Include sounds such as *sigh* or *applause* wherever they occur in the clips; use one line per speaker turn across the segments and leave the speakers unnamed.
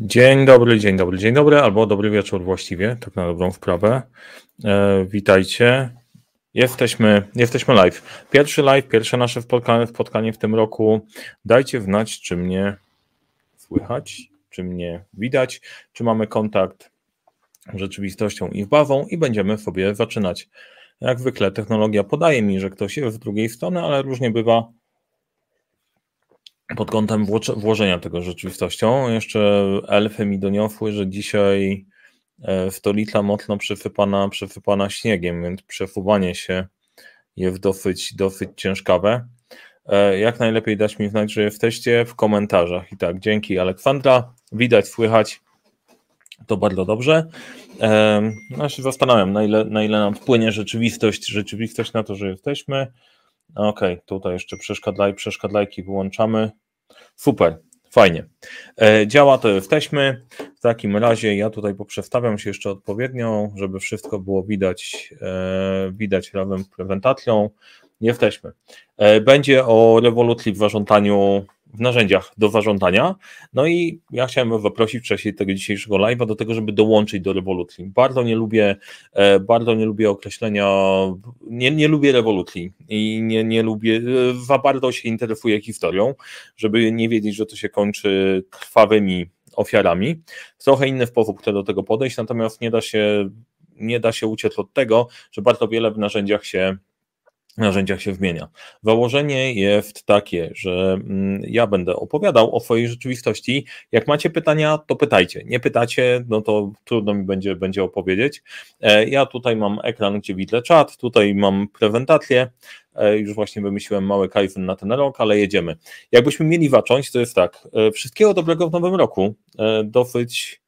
Dzień dobry, dzień dobry, dzień dobry, albo dobry wieczór właściwie, tak na dobrą wprawę. E, witajcie. Jesteśmy, jesteśmy live. Pierwszy live, pierwsze nasze spotkanie, spotkanie w tym roku. Dajcie znać, czy mnie słychać, czy mnie widać, czy mamy kontakt z rzeczywistością i wbawą i będziemy sobie zaczynać. Jak zwykle technologia podaje mi, że ktoś jest z drugiej strony, ale różnie bywa pod kątem włożenia tego rzeczywistością. Jeszcze elfy mi doniosły, że dzisiaj e, stolica mocno przesypana, przesypana śniegiem, więc przesuwanie się jest dosyć, dosyć ciężkawe. E, jak najlepiej dać mi znać, że jesteście w komentarzach. I tak, dzięki Aleksandra. Widać, słychać. To bardzo dobrze. E, no się zastanawiam, na ile, na ile nam wpłynie rzeczywistość, rzeczywistość na to, że jesteśmy. Ok, tutaj jeszcze przeszkadlaj, przeszkadlajki wyłączamy. Super, fajnie. E, działa to jesteśmy. W takim razie ja tutaj poprzestawiam się jeszcze odpowiednio, żeby wszystko było widać, e, widać z prezentacją. Jesteśmy. E, będzie o rewolucji w zarządzaniu w narzędziach do zarządzania. No i ja chciałem zaprosić wcześniej tego dzisiejszego live'a do tego, żeby dołączyć do rewolucji. Bardzo nie lubię, e, bardzo nie lubię określenia, nie, nie lubię rewolucji i nie, nie lubię, e, za bardzo się interesuję historią, żeby nie wiedzieć, że to się kończy krwawymi ofiarami. Trochę inny sposób chcę do tego podejść, natomiast nie da się, nie da się uciec od tego, że bardzo wiele w narzędziach się narzędziach się zmienia. Założenie jest takie, że mm, ja będę opowiadał o swojej rzeczywistości. Jak macie pytania, to pytajcie. Nie pytacie, no to trudno mi będzie, będzie opowiedzieć. E, ja tutaj mam ekran, gdzie widzę czat, tutaj mam prezentację. E, już właśnie wymyśliłem mały kaizen na ten rok, ale jedziemy. Jakbyśmy mieli zacząć, to jest tak. E, wszystkiego dobrego w nowym roku. Dosyć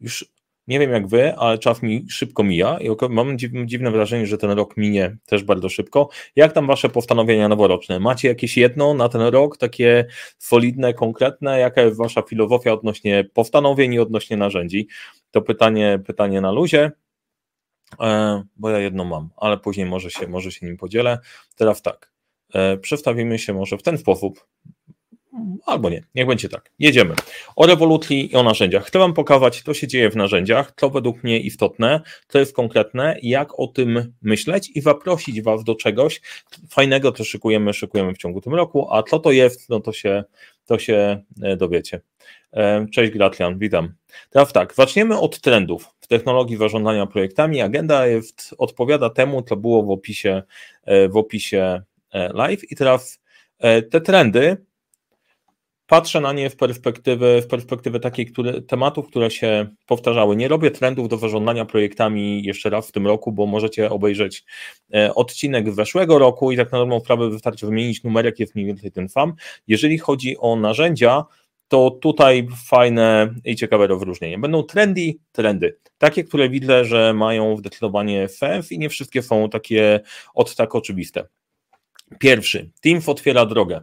już nie wiem jak wy, ale czas mi szybko mija i mam dziwne wrażenie, że ten rok minie też bardzo szybko. Jak tam wasze postanowienia noworoczne? Macie jakieś jedno na ten rok, takie solidne, konkretne? Jaka jest wasza filozofia odnośnie postanowień i odnośnie narzędzi? To pytanie, pytanie na luzie, e, bo ja jedno mam, ale później może się, może się nim podzielę. Teraz tak, e, przestawimy się może w ten sposób, Albo nie, niech będzie tak. Jedziemy. O rewolucji i o narzędziach. Chcę Wam pokazać, co się dzieje w narzędziach, co według mnie istotne, co jest konkretne, jak o tym myśleć i zaprosić Was do czegoś fajnego, co szykujemy, szykujemy w ciągu tym roku, a co to jest, no to się, to się e, dowiecie. E, cześć Gratlian, witam. Teraz tak, zaczniemy od trendów w technologii zarządzania projektami. Agenda jest, odpowiada temu, co było w opisie, e, w opisie live i teraz te trendy patrzę na nie w perspektywy, w perspektywy takiej które, tematów, które się powtarzały. Nie robię trendów do zarządzania projektami jeszcze raz w tym roku, bo możecie obejrzeć e, odcinek weszłego roku i tak na normalną sprawę wystarczy wymienić numerek, jest mniej więcej ten sam. Jeżeli chodzi o narzędzia, to tutaj fajne i ciekawe rozróżnienie. Będą trendy, trendy. Takie, które widzę, że mają zdecydowanie sens i nie wszystkie są takie od tak oczywiste. Pierwszy, Teams otwiera drogę.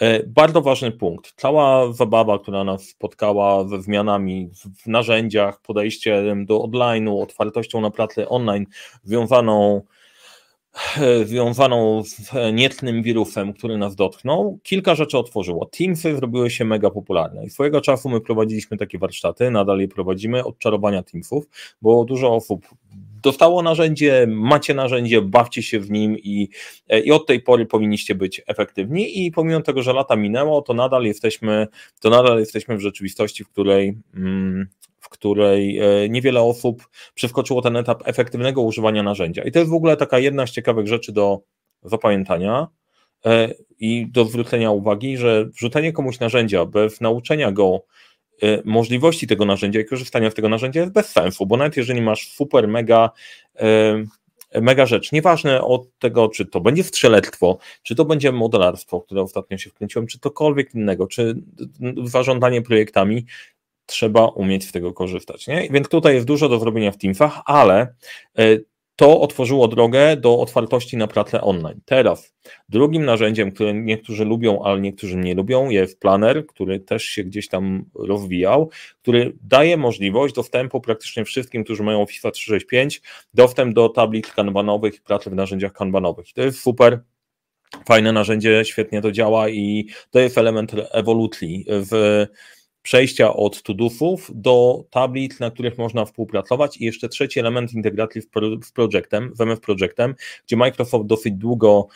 E, bardzo ważny punkt. Cała zabawa, która nas spotkała ze zmianami w narzędziach, podejściem do online'u, otwartością na pracę online, związaną, e, związaną z niecnym wirusem, który nas dotknął, kilka rzeczy otworzyło. Teamsy zrobiły się mega popularne i swojego czasu my prowadziliśmy takie warsztaty, nadal je prowadzimy, odczarowania Teamsów, bo dużo osób dostało narzędzie, macie narzędzie, bawcie się w nim i, e, i od tej pory powinniście być efektywni i pomimo tego, że lata minęło, to nadal jesteśmy, to nadal jesteśmy w rzeczywistości, w której mm, w której e, niewiele osób przeskoczyło ten etap efektywnego używania narzędzia. I to jest w ogóle taka jedna z ciekawych rzeczy do zapamiętania e, i do zwrócenia uwagi, że wrzucenie komuś narzędzia bez nauczenia go możliwości tego narzędzia i korzystania z tego narzędzia jest bez sensu, bo nawet jeżeli masz super, mega, y, mega rzecz, nieważne od tego, czy to będzie strzelectwo, czy to będzie modelarstwo, które ostatnio się wkręciłem, czy cokolwiek innego, czy zarządzanie projektami, trzeba umieć z tego korzystać. Nie? Więc tutaj jest dużo do zrobienia w Teamsach, ale y, to otworzyło drogę do otwartości na pracę online. Teraz drugim narzędziem, które niektórzy lubią, ale niektórzy nie lubią, jest Planner, który też się gdzieś tam rozwijał, który daje możliwość dostępu praktycznie wszystkim, którzy mają FIFA 365, dostęp do tablic kanbanowych i pracy w narzędziach kanbanowych. To jest super, fajne narzędzie, świetnie to działa i to jest element ewolucji w przejścia od tudufów do tablit, na których można współpracować. I jeszcze trzeci element integracji w Projectem, w MF gdzie Microsoft dosyć długo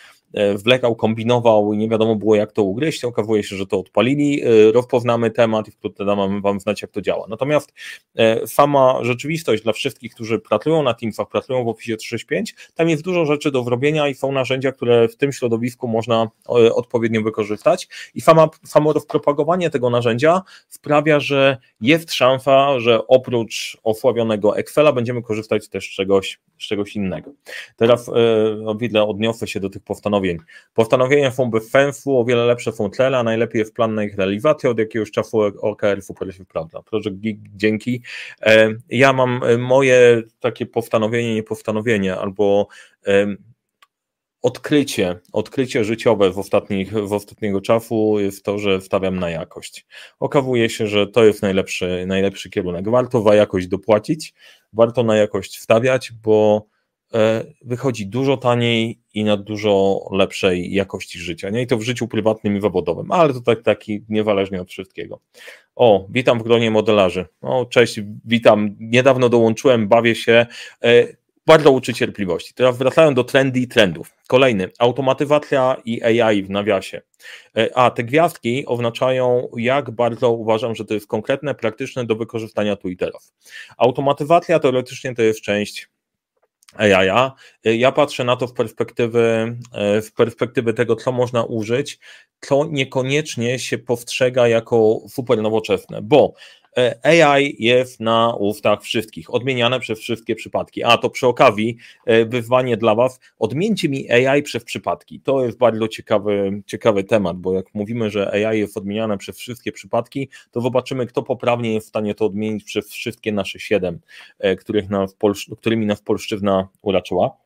wlekał, kombinował i nie wiadomo było jak to ugryźć, okazuje się, że to odpalili, e, rozpoznamy temat i wkrótce damy wam znać jak to działa. Natomiast e, sama rzeczywistość dla wszystkich, którzy pracują na Teamsach, pracują w Office 365, tam jest dużo rzeczy do zrobienia i są narzędzia, które w tym środowisku można odpowiednio wykorzystać i sama, samo rozpropagowanie tego narzędzia sprawia, że jest szansa, że oprócz osłabionego Excela będziemy korzystać też z czegoś, z czegoś innego. Teraz o wiele odniosę się do tych postanowień postanowień. Postanowienia są bez sensu, o wiele lepsze są a najlepiej jest plan na ich realizację, od jakiegoś czasu OKR super się sprawdza. Project dzięki. E, ja mam e, moje takie postanowienie, nie postanowienie, albo odkrycie, odkrycie życiowe w, ostatnich, w ostatniego czasu jest to, że stawiam na jakość. Okazuje się, że to jest najlepszy, najlepszy kierunek. Warto za jakość dopłacić, warto na jakość wstawiać, bo E, wychodzi dużo taniej i na dużo lepszej jakości życia. Nie? I to w życiu prywatnym i zawodowym, ale to tak, taki niezależnie od wszystkiego. O, witam w gronie modelarzy. O, cześć, witam. Niedawno dołączyłem, bawię się. E, bardzo uczy cierpliwości. Teraz wracają do trendy i trendów. Kolejny, automatyzacja i AI w nawiasie. E, a te gwiazdki oznaczają, jak bardzo uważam, że to jest konkretne, praktyczne do wykorzystania tu i teraz. Automatyzacja teoretycznie to jest część AI. Ja patrzę na to w perspektywy, e, w perspektywy tego, co można użyć, co niekoniecznie się postrzega jako super nowoczesne, bo AI jest na ustach wszystkich, odmieniane przez wszystkie przypadki. A to przy okazji e, wyzwanie dla Was, odmieńcie mi AI przez przypadki. To jest bardzo ciekawy, ciekawy temat, bo jak mówimy, że AI jest odmieniane przez wszystkie przypadki, to zobaczymy, kto poprawnie jest w stanie to odmienić przez wszystkie nasze siedem, e, których nas, którymi nas polszczyzna uraczyła.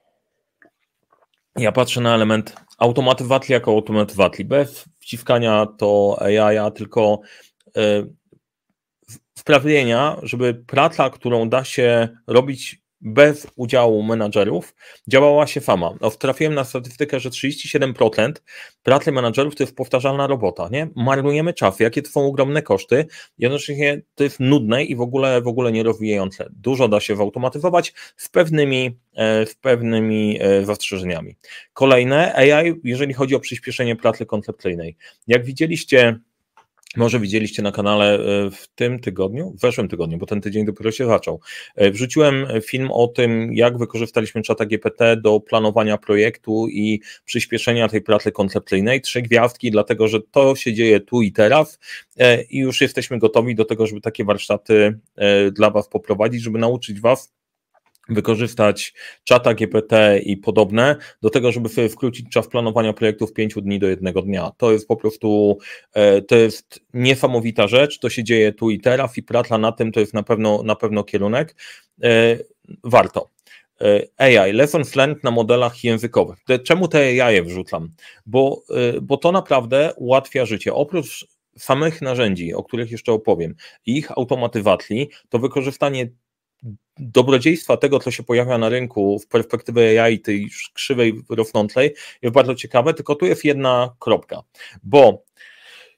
Ja patrzę na element automatyzacji jako automatyzacji, bez wciskania to AI, tylko sprawienia, żeby praca, którą da się robić bez udziału menadżerów, działała się fama. No, trafiłem na statystykę, że 37% pracy menadżerów to jest powtarzalna robota, nie? Marnujemy czas, jakie to są ogromne koszty, jednocześnie to jest nudne i w ogóle, w ogóle nierozwijające. Dużo da się zautomatyzować z pewnymi, e, z pewnymi e, zastrzeżeniami. Kolejne, AI, jeżeli chodzi o przyspieszenie pracy koncepcyjnej. Jak widzieliście może widzieliście na kanale e, w tym tygodniu, w zeszłym tygodniu, bo ten tydzień dopiero się zaczął. E, wrzuciłem film o tym, jak wykorzystaliśmy czata GPT do planowania projektu i przyspieszenia tej pracy koncepcyjnej. Trzy gwiazdki, dlatego że to się dzieje tu i teraz e, i już jesteśmy gotowi do tego, żeby takie warsztaty dla Was poprowadzić, żeby nauczyć Was wykorzystać czata GPT i podobne do tego, żeby sobie wkrócić czas planowania projektów 5 dni do jednego dnia. To jest po prostu, e, to jest niesamowita rzecz, to się dzieje tu i teraz i praca na tym to jest na pewno, na pewno kierunek. E, warto. E, AI, lessons learned na modelach językowych. Czemu te AI wrzucam? Bo, bo to naprawdę ułatwia życie. Oprócz samych narzędzi, o których jeszcze opowiem, ich automatyzacji, to wykorzystanie dobrodziejstwa tego, co się pojawia na rynku w perspektywie AI, tej krzywej rosnącej, jest bardzo ciekawe, tylko tu jest jedna kropka, bo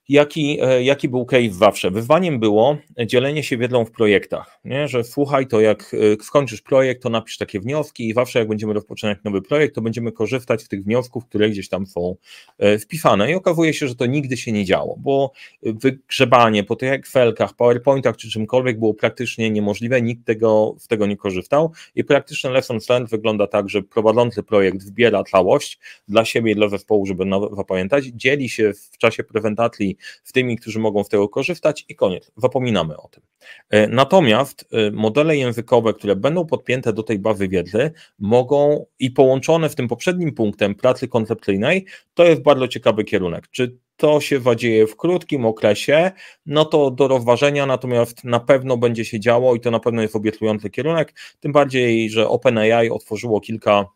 jaki, e, jaki był case zawsze. Wyzwaniem było dzielenie się wiedzą w projektach, nie? że słuchaj, to jak e, skończysz projekt, to napisz takie wnioski i zawsze jak będziemy rozpoczynać nowy projekt, to będziemy korzystać z tych wniosków, które gdzieś tam są e, wpisane i okazuje się, że to nigdy się nie działo, bo wygrzebanie po tych Excelkach, PowerPointach czy czymkolwiek było praktycznie niemożliwe, nikt tego, z tego nie korzystał i praktyczny lesson learned wygląda tak, że prowadzący projekt wbiera całość dla siebie i dla zespołu, żeby zapamiętać, dzieli się w czasie prezentacji w tymi, którzy mogą z tego korzystać i koniec, zapominamy o tym. E, natomiast e, modele językowe, które będą podpięte do tej bazy wiedzy, mogą i połączone w tym poprzednim punktem pracy koncepcyjnej, to jest bardzo ciekawy kierunek. Czy to się zadzieje w krótkim okresie, no to do rozważenia, natomiast na pewno będzie się działo i to na pewno jest obiecujący kierunek, tym bardziej, że OpenAI otworzyło kilka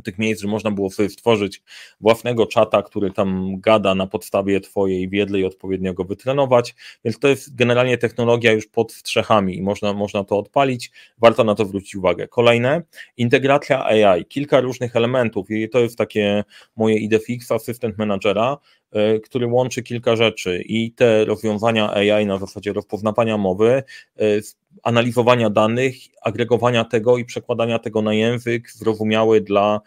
tych miejsc, że można było sobie stworzyć własnego czata, który tam gada na podstawie Twojej wiedzy i odpowiednio go wytrenować, więc to jest generalnie technologia już pod strzechami i można, można to odpalić, warto na to zwrócić uwagę. Kolejne, integracja AI, kilka różnych elementów i to jest takie moje IDFX Assistant Managera, który łączy kilka rzeczy i te rozwiązania AI na zasadzie rozpoznawania mowy, analizowania danych, agregowania tego i przekładania tego na język zrozumiały dla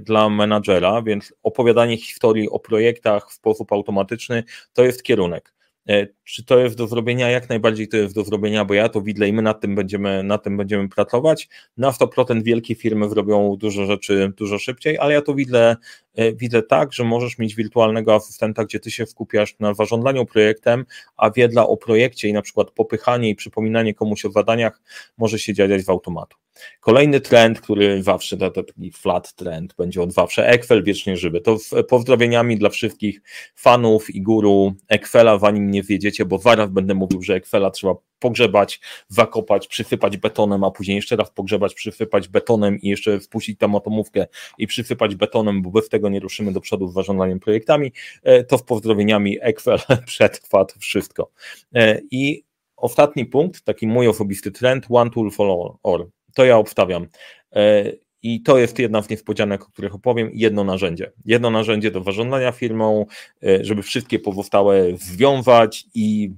dla menadżera, więc opowiadanie historii o projektach w sposób automatyczny to jest kierunek. E, czy to jest do zrobienia? Jak najbardziej to jest do zrobienia, bo ja to widzę i my nad tym będziemy, nad tym będziemy pracować. Na 100% wielkie firmy zrobią dużo rzeczy dużo szybciej, ale ja to widzę, e, widzę tak, że możesz mieć wirtualnego asystenta, gdzie ty się skupiasz na zarządzaniu projektem, a wiedla o projekcie i na przykład popychanie i przypominanie komuś o zadaniach może się dziać w automatu. Kolejny trend, który zawsze, taki flat trend, będzie od zawsze, Excel wiecznie żywy. To pozdrowieniami dla wszystkich fanów i guru Excela, zanim nie wiedziecie, bo zaraz będę mówił, że Excela trzeba pogrzebać, zakopać, przysypać betonem, a później jeszcze raz pogrzebać, przysypać betonem i jeszcze wpuścić tam atomówkę i przysypać betonem, bo bez tego nie ruszymy do przodu z zarządzaniem projektami, e, to w pozdrowieniami Excel *laughs* przetrwa to wszystko. E, I ostatni punkt, taki mój osobisty trend, one tool for all to ja obstawiam. E, I to jest jedna z niespodzianek, o których opowiem. Jedno narzędzie. Jedno narzędzie do zarządzania firmą, e, żeby wszystkie pozostałe związać i,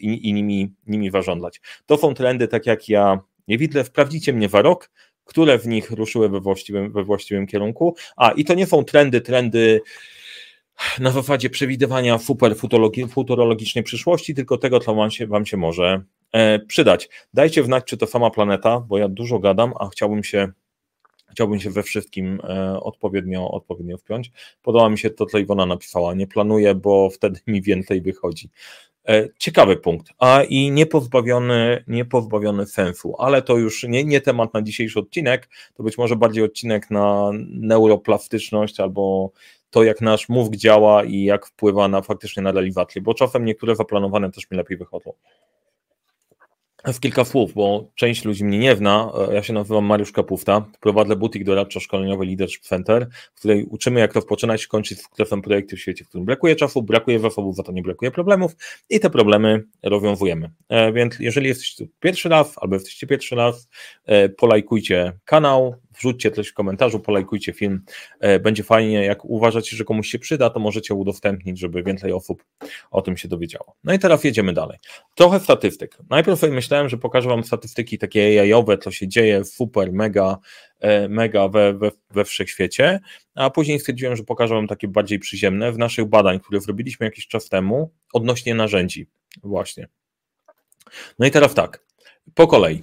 i, nimi, nimi zarządzać. To są trendy, tak jak ja nie widzę. Sprawdzicie mnie za rok, które w nich ruszyły we właściwym, we właściwym kierunku. A i to nie są trendy, trendy na zasadzie przewidywania super futurologicznej przyszłości, tylko tego, co wam się, wam się może przydać. Dajcie znać, czy to sama planeta, bo ja dużo gadam, a chciałbym się chciałbym się we wszystkim e, odpowiednio, odpowiednio wpiąć. Podoba mi się to, co Iwona napisała. Nie planuję, bo wtedy mi więcej wychodzi. E, ciekawy punkt, a i niepozbawiony, niepozbawiony sensu, ale to już nie, nie temat na dzisiejszy odcinek, to być może bardziej odcinek na neuroplastyczność albo to, jak nasz mózg działa i jak wpływa na faktycznie na realizację, bo czasem niektóre zaplanowane też mi lepiej wychodzą. W kilka słów, bo część ludzi mnie nie zna. Ja się nazywam Mariusz Kapufta. Prowadzę butik doradczo-szkoleniowy Leadership Center, w której uczymy, jak rozpoczynać i kończyć sukcesem projekty w świecie, w którym brakuje czasu, brakuje zasobów, za to nie brakuje problemów i te problemy rozwiązujemy. E, więc jeżeli jesteście tu pierwszy raz albo jesteście pierwszy raz, e, polajkujcie kanał, wrzućcie coś w komentarzu, polajkujcie film. E, będzie fajnie. Jak uważacie, że komuś się przyda, to możecie udostępnić, żeby więcej osób o tym się dowiedziało. No i teraz jedziemy dalej. Trochę statystyk. Najpierw sobie myślałem, że pokażę Wam statystyki takie jajowe, co się dzieje, super, mega, e, mega we, we, we wszechświecie, a później stwierdziłem, że pokażę Wam takie bardziej przyziemne w naszych badań, które zrobiliśmy jakiś czas temu odnośnie narzędzi. Właśnie. No i teraz tak, po kolei.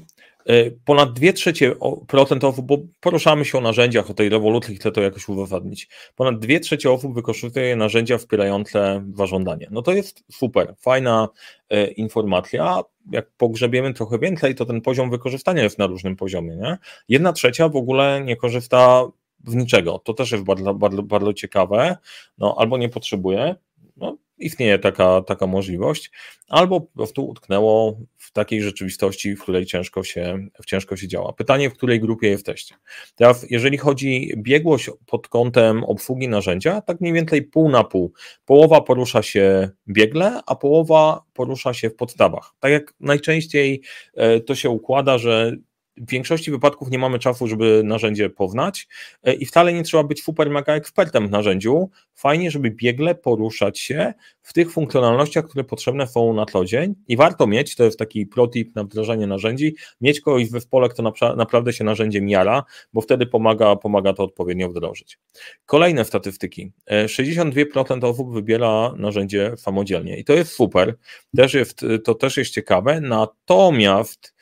E, ponad 2 trzecie procent osób, bo poruszamy się o narzędziach, o tej rewolucji, chcę to jakoś uzasadnić. Ponad 2 trzecie osób wykorzystuje narzędzia wspierające zażądanie. No to jest super, fajna e, informacja. Jak pogrzebiemy trochę więcej, to ten poziom wykorzystania jest na różnym poziomie. Nie? Jedna trzecia w ogóle nie korzysta z niczego. To też jest bardzo, bardzo, bardzo ciekawe. No, albo nie potrzebuje, no, istnieje taka, taka możliwość, albo po prostu utknęło w takiej rzeczywistości, w której ciężko się, ciężko się działa. Pytanie, w której grupie jesteście. Teraz, jeżeli chodzi biegłość pod kątem obsługi narzędzia, tak mniej więcej pół na pół. Połowa porusza się biegle, a połowa porusza się w podstawach. Tak jak najczęściej e, to się układa, że w większości wypadków nie mamy czasu, żeby narzędzie poznać e, i wcale nie trzeba być super mega ekspertem w narzędziu. Fajnie, żeby biegle poruszać się w tych funkcjonalnościach, które potrzebne są na co dzień i warto mieć, to jest taki protip na wdrażanie narzędzi, mieć kogoś w zespole, kto naprawdę się narzędziem miara, bo wtedy pomaga, pomaga to odpowiednio wdrożyć. Kolejne statystyki. 62% e, osób wybiera narzędzie samodzielnie i to jest super, też jest, to też jest ciekawe, natomiast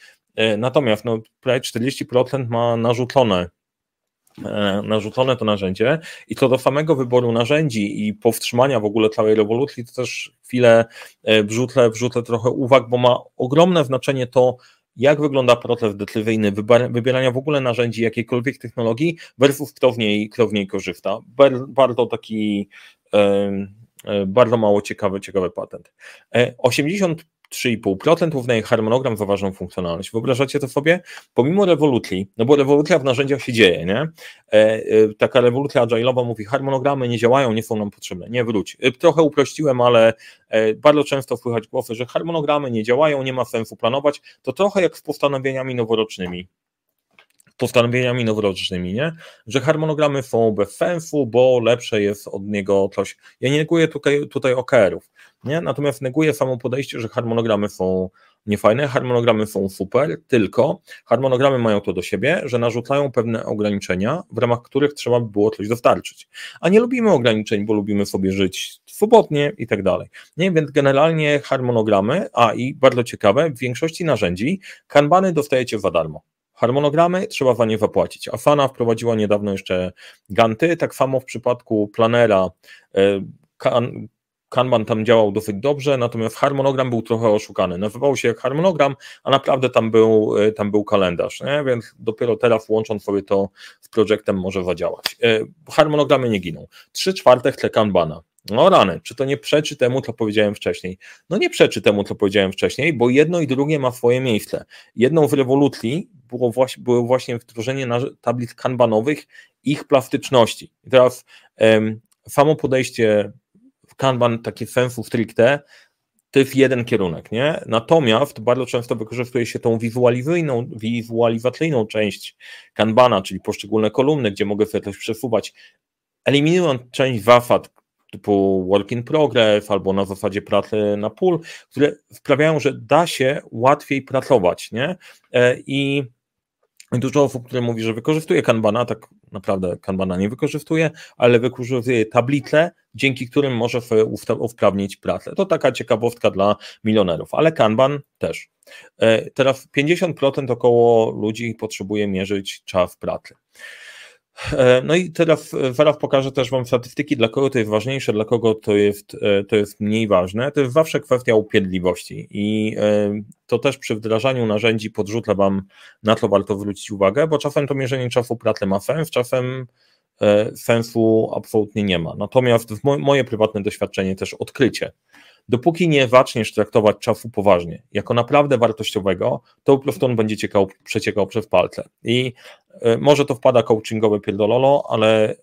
natomiast no, prawie 40% ma narzucone e, narzucone to narzędzie i co do samego wyboru narzędzi i powstrzymania w ogóle całej rewolucji, to też chwilę e, wrzucę, wrzucę trochę uwag, bo ma ogromne znaczenie to, jak wygląda proces decyzyjny wybierania w ogóle narzędzi jakiejkolwiek technologii versus kto w niej, kto w niej korzysta. Bardzo taki bardzo mało ciekawy, ciekawy patent. 80 3,5% uznaje harmonogram za ważną funkcjonalność. Wyobrażacie to sobie? Pomimo rewolucji, no bo rewolucja w narzędziach się dzieje, nie? E, e, taka rewolucja agile'owa mówi, harmonogramy nie działają, nie są nam potrzebne. Nie, wróć. E, trochę uprościłem, ale e, bardzo często słychać głosy, że harmonogramy nie działają, nie ma sensu planować. To trochę jak z postanowieniami noworocznymi. postanowieniami noworocznymi, nie? że harmonogramy są bez sensu, bo lepsze jest od niego coś. Ja nie neguję tutaj, tutaj OKR-ów, nie? natomiast neguję samo podejście, że harmonogramy są niefajne, harmonogramy są super, tylko harmonogramy mają to do siebie, że narzucają pewne ograniczenia, w ramach których trzeba by było coś dostarczyć. A nie lubimy ograniczeń, bo lubimy sobie żyć swobodnie i tak dalej. Nie, więc generalnie harmonogramy, a i bardzo ciekawe, w większości narzędzi kanbany dostajecie za darmo. Harmonogramy trzeba za nie zapłacić. Afana wprowadziła niedawno jeszcze Ganty, tak samo w przypadku planera e, Kanban tam działał dosyć dobrze, natomiast harmonogram był trochę oszukany. Nazywał się jak harmonogram, a naprawdę tam był, e, tam był kalendarz, nie? więc dopiero teraz łącząc sobie to z projektem może zadziałać. E, harmonogramy nie giną. Trzy czwarte chce Kanbana. No rany, czy to nie przeczy temu, co powiedziałem wcześniej? No nie przeczy temu, co powiedziałem wcześniej, bo jedno i drugie ma swoje miejsce. Jedną w rewolucji było właśnie, było właśnie wdrożenie tablic kanbanowych, ich plastyczności. I teraz samo podejście Kanban takie sensu stricte, to jest jeden kierunek, nie? Natomiast bardzo często wykorzystuje się tą wizualizacyjną, wizualizacyjną część Kanbana, czyli poszczególne kolumny, gdzie mogę sobie coś przesuwać, eliminując część zasad typu work in progress albo na zasadzie pracy na pool, które sprawiają, że da się łatwiej pracować, nie? E, I Dużo osób, które mówi, że wykorzystuje Kanbana, tak naprawdę Kanbana nie wykorzystuje, ale wykorzystuje tablice, dzięki którym może usprawnić pracę. To taka ciekawostka dla milionerów, ale Kanban też. E, teraz 50% około ludzi potrzebuje mierzyć czas pracy. E, no i teraz e, zaraz pokażę też Wam statystyki, dla kogo to jest ważniejsze, dla kogo to jest, e, to jest mniej ważne. To jest zawsze kwestia upierdliwości i to też przy wdrażaniu narzędzi podrzucę Wam, na co warto zwrócić uwagę, bo czasem to mierzenie czasu pracy ma sens, czasem sensu absolutnie nie ma. Natomiast w moje prywatne doświadczenie też odkrycie, dopóki nie zaczniesz traktować czasu poważnie, jako naprawdę wartościowego, to po prostu on będzie ciekał, przeciekał przez palce. I y, może to wpada coachingowe pierdololo, ale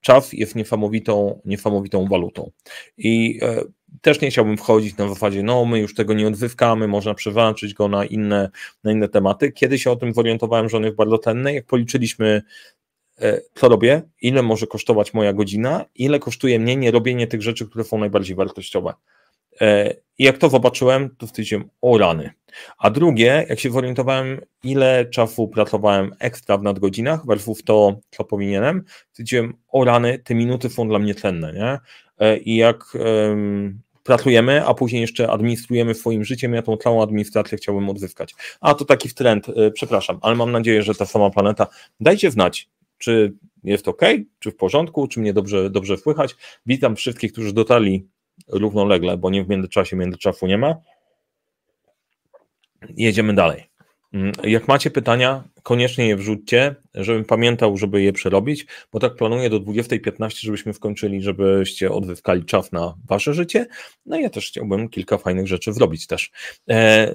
czas jest niesamowitą, niesamowitą walutą. I y, też nie chciałbym wchodzić na zasadzie, no my już tego nie odzyskamy, można przewalczyć go na inne, na inne tematy. Kiedy się o tym zorientowałem, że on jest bardzo cenny, jak policzyliśmy E, co robię, ile może kosztować moja godzina, ile kosztuje mnie nie robienie tych rzeczy, które są najbardziej wartościowe. E, I jak to zobaczyłem, to stwierdziłem, o rany. A drugie, jak się zorientowałem, ile czasu pracowałem ekstra w nadgodzinach versus to, co powinienem, stwierdziłem, o rany, te minuty są dla mnie cenne, nie? E, I jak um, pracujemy, a później jeszcze administrujemy swoim życiem, ja tą całą administrację chciałbym odzyskać. A to taki trend, przepraszam, ale mam nadzieję, że ta sama planeta. Dajcie znać, czy jest ok, czy w porządku, czy mnie dobrze, dobrze słychać. Witam wszystkich, którzy dotarli równolegle, bo nie w międzyczasie międzyczasu nie ma. Jedziemy dalej. Mm, jak macie pytania, koniecznie je wrzućcie, żebym pamiętał, żeby je przerobić, bo tak planuję do 20.15, żebyśmy skończyli, żebyście odzyskali czas na wasze życie. No i ja też chciałbym kilka fajnych rzeczy zrobić też. E,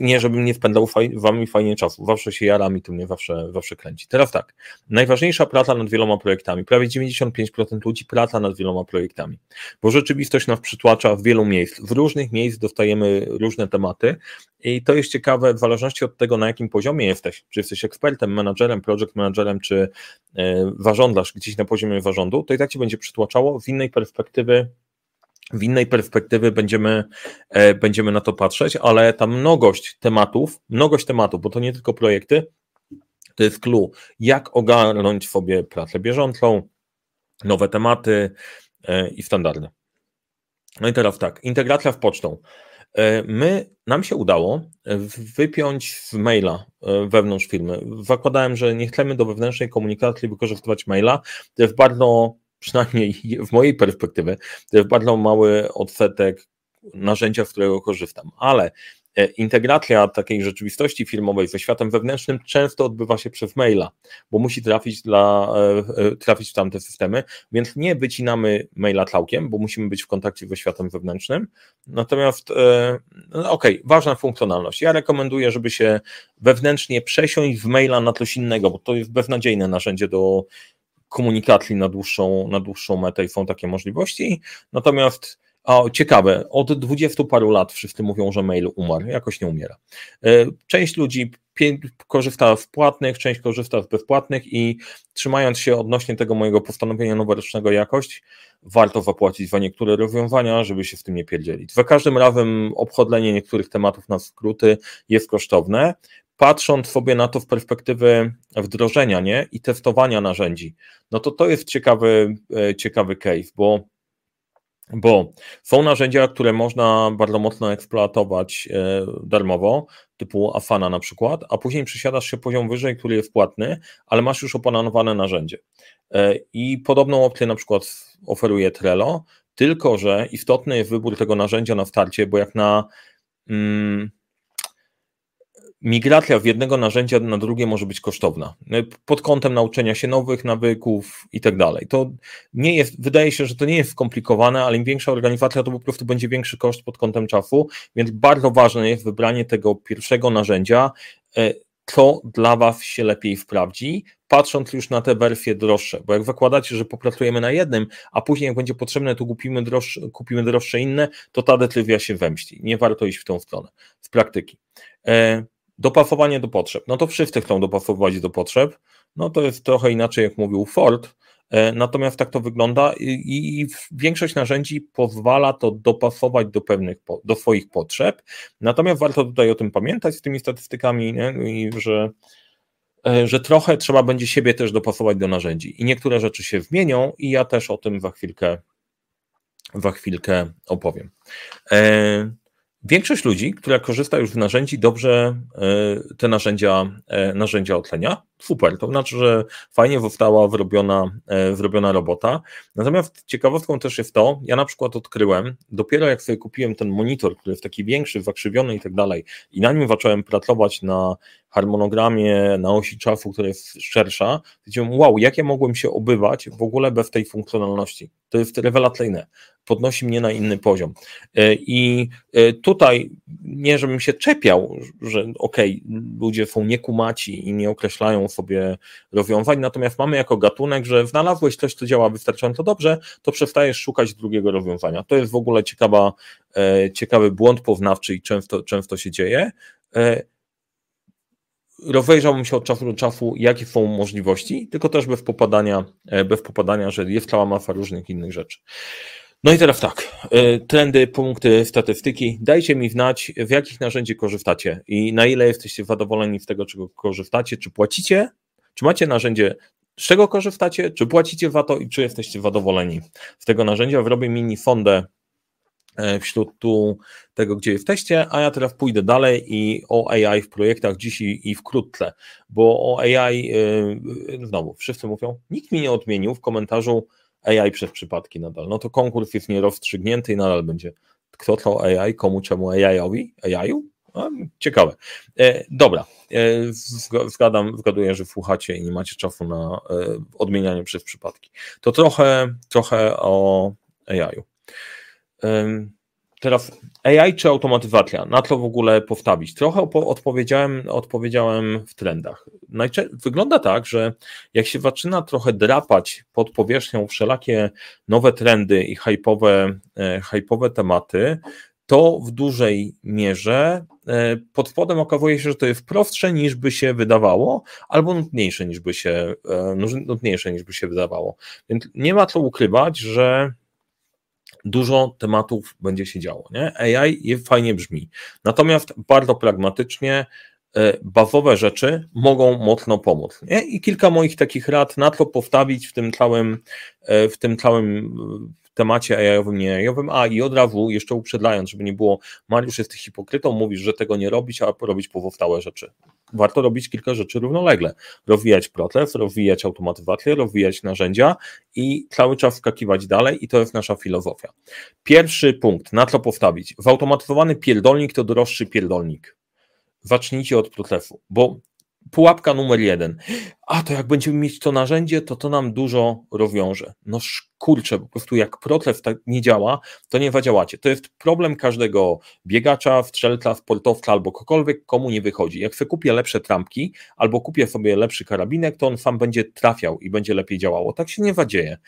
nie, żebym nie wpędzał faj, wami fajnie czasu. Zawsze się jaram i to mnie zawsze, zawsze kręci. Teraz tak, najważniejsza praca nad wieloma projektami. Prawie 95% ludzi praca nad wieloma projektami, bo rzeczywistość nas przytłacza w wielu miejsc. W różnych miejsc dostajemy różne tematy i to jest ciekawe w zależności od tego, na jakim poziomie jesteś, czy jesteś ekspertem, menadżerem, project managerem, czy e, zarządzasz gdzieś na poziomie zarządu, to i tak ci będzie przytłaczało w innej perspektywy w innej perspektywy będziemy, e, będziemy na to patrzeć, ale ta mnogość tematów, mnogość tematów, bo to nie tylko projekty, to jest clue, jak ogarnąć sobie pracę bieżącą, nowe tematy e, i standardy. No i teraz tak, integracja w pocztą. E, my, nam się udało e, wypiąć z maila e, wewnątrz firmy. Zakładałem, że nie chcemy do wewnętrznej komunikacji wykorzystywać maila. To jest bardzo, przynajmniej *laughs* w mojej perspektywie, to jest bardzo mały odsetek narzędzia, z którego korzystam, ale integracja takiej rzeczywistości firmowej ze światem wewnętrznym często odbywa się przez maila, bo musi trafić, dla, e, e, trafić w tamte systemy, więc nie wycinamy maila całkiem, bo musimy być w kontakcie ze światem wewnętrznym. Natomiast, no okej, okay, ważna funkcjonalność. Ja rekomenduję, żeby się wewnętrznie przesiąść w maila na coś innego, bo to jest beznadziejne narzędzie do komunikacji na dłuższą, na dłuższą metę i są takie możliwości. Natomiast o, ciekawe, od dwudziestu paru lat wszyscy mówią, że mail umarł, jakoś nie umiera. E, część ludzi korzysta w płatnych, część korzysta z bezpłatnych i trzymając się odnośnie tego mojego postanowienia noworocznego jakość, warto zapłacić za niektóre rozwiązania, żeby się w tym nie pierdzielić. Za każdym razem obchodzenie niektórych tematów na skróty jest kosztowne. Patrząc sobie na to w perspektywy wdrożenia nie? i testowania narzędzi, no to to jest ciekawy, e, ciekawy case, bo bo są narzędzia, które można bardzo mocno eksploatować e, darmowo, typu Afana na przykład, a później przesiadasz się poziom wyżej, który jest płatny, ale masz już opanowane narzędzie. E, I podobną opcję na przykład oferuje Trello, tylko że istotny jest wybór tego narzędzia na starcie, bo jak na mm, migracja z jednego narzędzia na drugie może być kosztowna pod kątem nauczenia się nowych nawyków i tak dalej. To nie jest, wydaje się, że to nie jest skomplikowane, ale im większa organizacja, to po prostu będzie większy koszt pod kątem czasu, więc bardzo ważne jest wybranie tego pierwszego narzędzia, e, co dla Was się lepiej sprawdzi, patrząc już na te wersje droższe, bo jak zakładacie, że popracujemy na jednym, a później jak będzie potrzebne, to kupimy droższe, kupimy droższe inne, to ta decyzja się wemści. Nie warto iść w tą stronę z praktyki. Dopasowanie do potrzeb. No to wszyscy chcą dopasować do potrzeb. No to jest trochę inaczej, jak mówił Ford. E, natomiast tak to wygląda i, większość narzędzi pozwala to dopasować do pewnych, do swoich potrzeb. Natomiast warto tutaj o tym pamiętać z tymi statystykami, nie? I że, e, że trochę trzeba będzie siebie też dopasować do narzędzi. I niektóre rzeczy się zmienią, i ja też o tym za chwilkę, za chwilkę opowiem. E Większość ludzi, która korzysta już z narzędzi, dobrze e, te narzędzia, e, narzędzia otlenia. Super, to znaczy, że fajnie została wyrobiona, e, wyrobiona robota. Natomiast ciekawostką też jest to, ja na przykład odkryłem, dopiero jak sobie kupiłem ten monitor, który jest taki większy, zakrzywiony i tak dalej, i na nim zacząłem pracować na harmonogramie, na osi czasu, która jest szersza, to wow, jak ja mogłem się obywać w ogóle bez tej funkcjonalności. To jest rewelacyjne podnosi mnie na inny poziom. E, I e, tutaj nie, żebym się czepiał, że okej, okay, ludzie są niekumaci i nie określają sobie rozwiązań, natomiast mamy jako gatunek, że znalazłeś coś, co działa wystarczająco dobrze, to przestajesz szukać drugiego rozwiązania. To jest w ogóle ciekawa, e, ciekawy błąd poznawczy i często, często się dzieje rozejrzałbym się od czasu do czasu, jakie są możliwości, tylko też bez popadania, bez popadania, że jest cała masa różnych innych rzeczy. No i teraz tak, e, trendy, punkty, statystyki. Dajcie mi znać, w jakich narzędzi korzystacie i na ile jesteście zadowoleni z tego, czego korzystacie, czy płacicie, czy macie narzędzie, z czego korzystacie, czy płacicie za to i czy jesteście zadowoleni z tego narzędzia. Robię mini fondę e, wśród tu tego, gdzie jesteście, a ja teraz pójdę dalej i o AI w projektach dziś i, wkrótce, bo o AI, yy, znowu, wszyscy mówią, nikt mi nie odmienił w komentarzu, AI przez przypadki nadal. No to konkurs jest nierozstrzygnięty i nadal będzie kto to AI, komu, czemu AI-owi, AI-u? Ciekawe. E, dobra, e, zgadam, zgaduję, że słuchacie i nie macie czasu na e, odmienianie przez przypadki. To trochę, trochę o AI-u. E, Teraz AI czy automatyzacja? Na co w ogóle postawić? Trochę odpowiedziałem, odpowiedziałem w trendach. Wygląda tak, że jak się zaczyna trochę drapać pod powierzchnią wszelakie nowe trendy i hypowe, e, hypowe tematy, to w dużej mierze e, pod spodem okazuje się, że to jest prostsze niż by się wydawało, albo nudniejsze niż by się, e, nudniejsze niż by się wydawało. Więc nie ma co ukrywać, że dużo tematów będzie się działo. Nie? AI fajnie brzmi. Natomiast bardzo pragmatycznie e, bazowe rzeczy mogą mocno pomóc. Nie? I kilka moich takich rad na to postawić w tym całym, e, w tym całym temacie AI-owym, nie AI-owym, a i od razu jeszcze uprzedzając, żeby nie było, Mariusz jesteś hipokrytą, mówisz, że tego nie robić, a robić pozostałe rzeczy. Warto robić kilka rzeczy równolegle. Rozwijać proces, rozwijać automatyzację, rozwijać narzędzia i cały czas skakiwać dalej i to jest nasza filozofia. Pierwszy punkt, na co postawić? Zautomatyzowany pierdolnik to droższy pierdolnik. Zacznijcie od procesu, bo pułapka numer jeden. A to jak będziemy mieć to narzędzie, to to nam dużo rozwiąże. No kurczę, po prostu jak proces tak nie działa, to nie zadziałacie. To jest problem każdego biegacza, strzelca, sportowca albo kogokolwiek, komu nie wychodzi. Jak sobie kupię lepsze trampki albo kupię sobie lepszy karabinek, to on sam będzie trafiał i będzie lepiej działało. Tak się nie zadzieje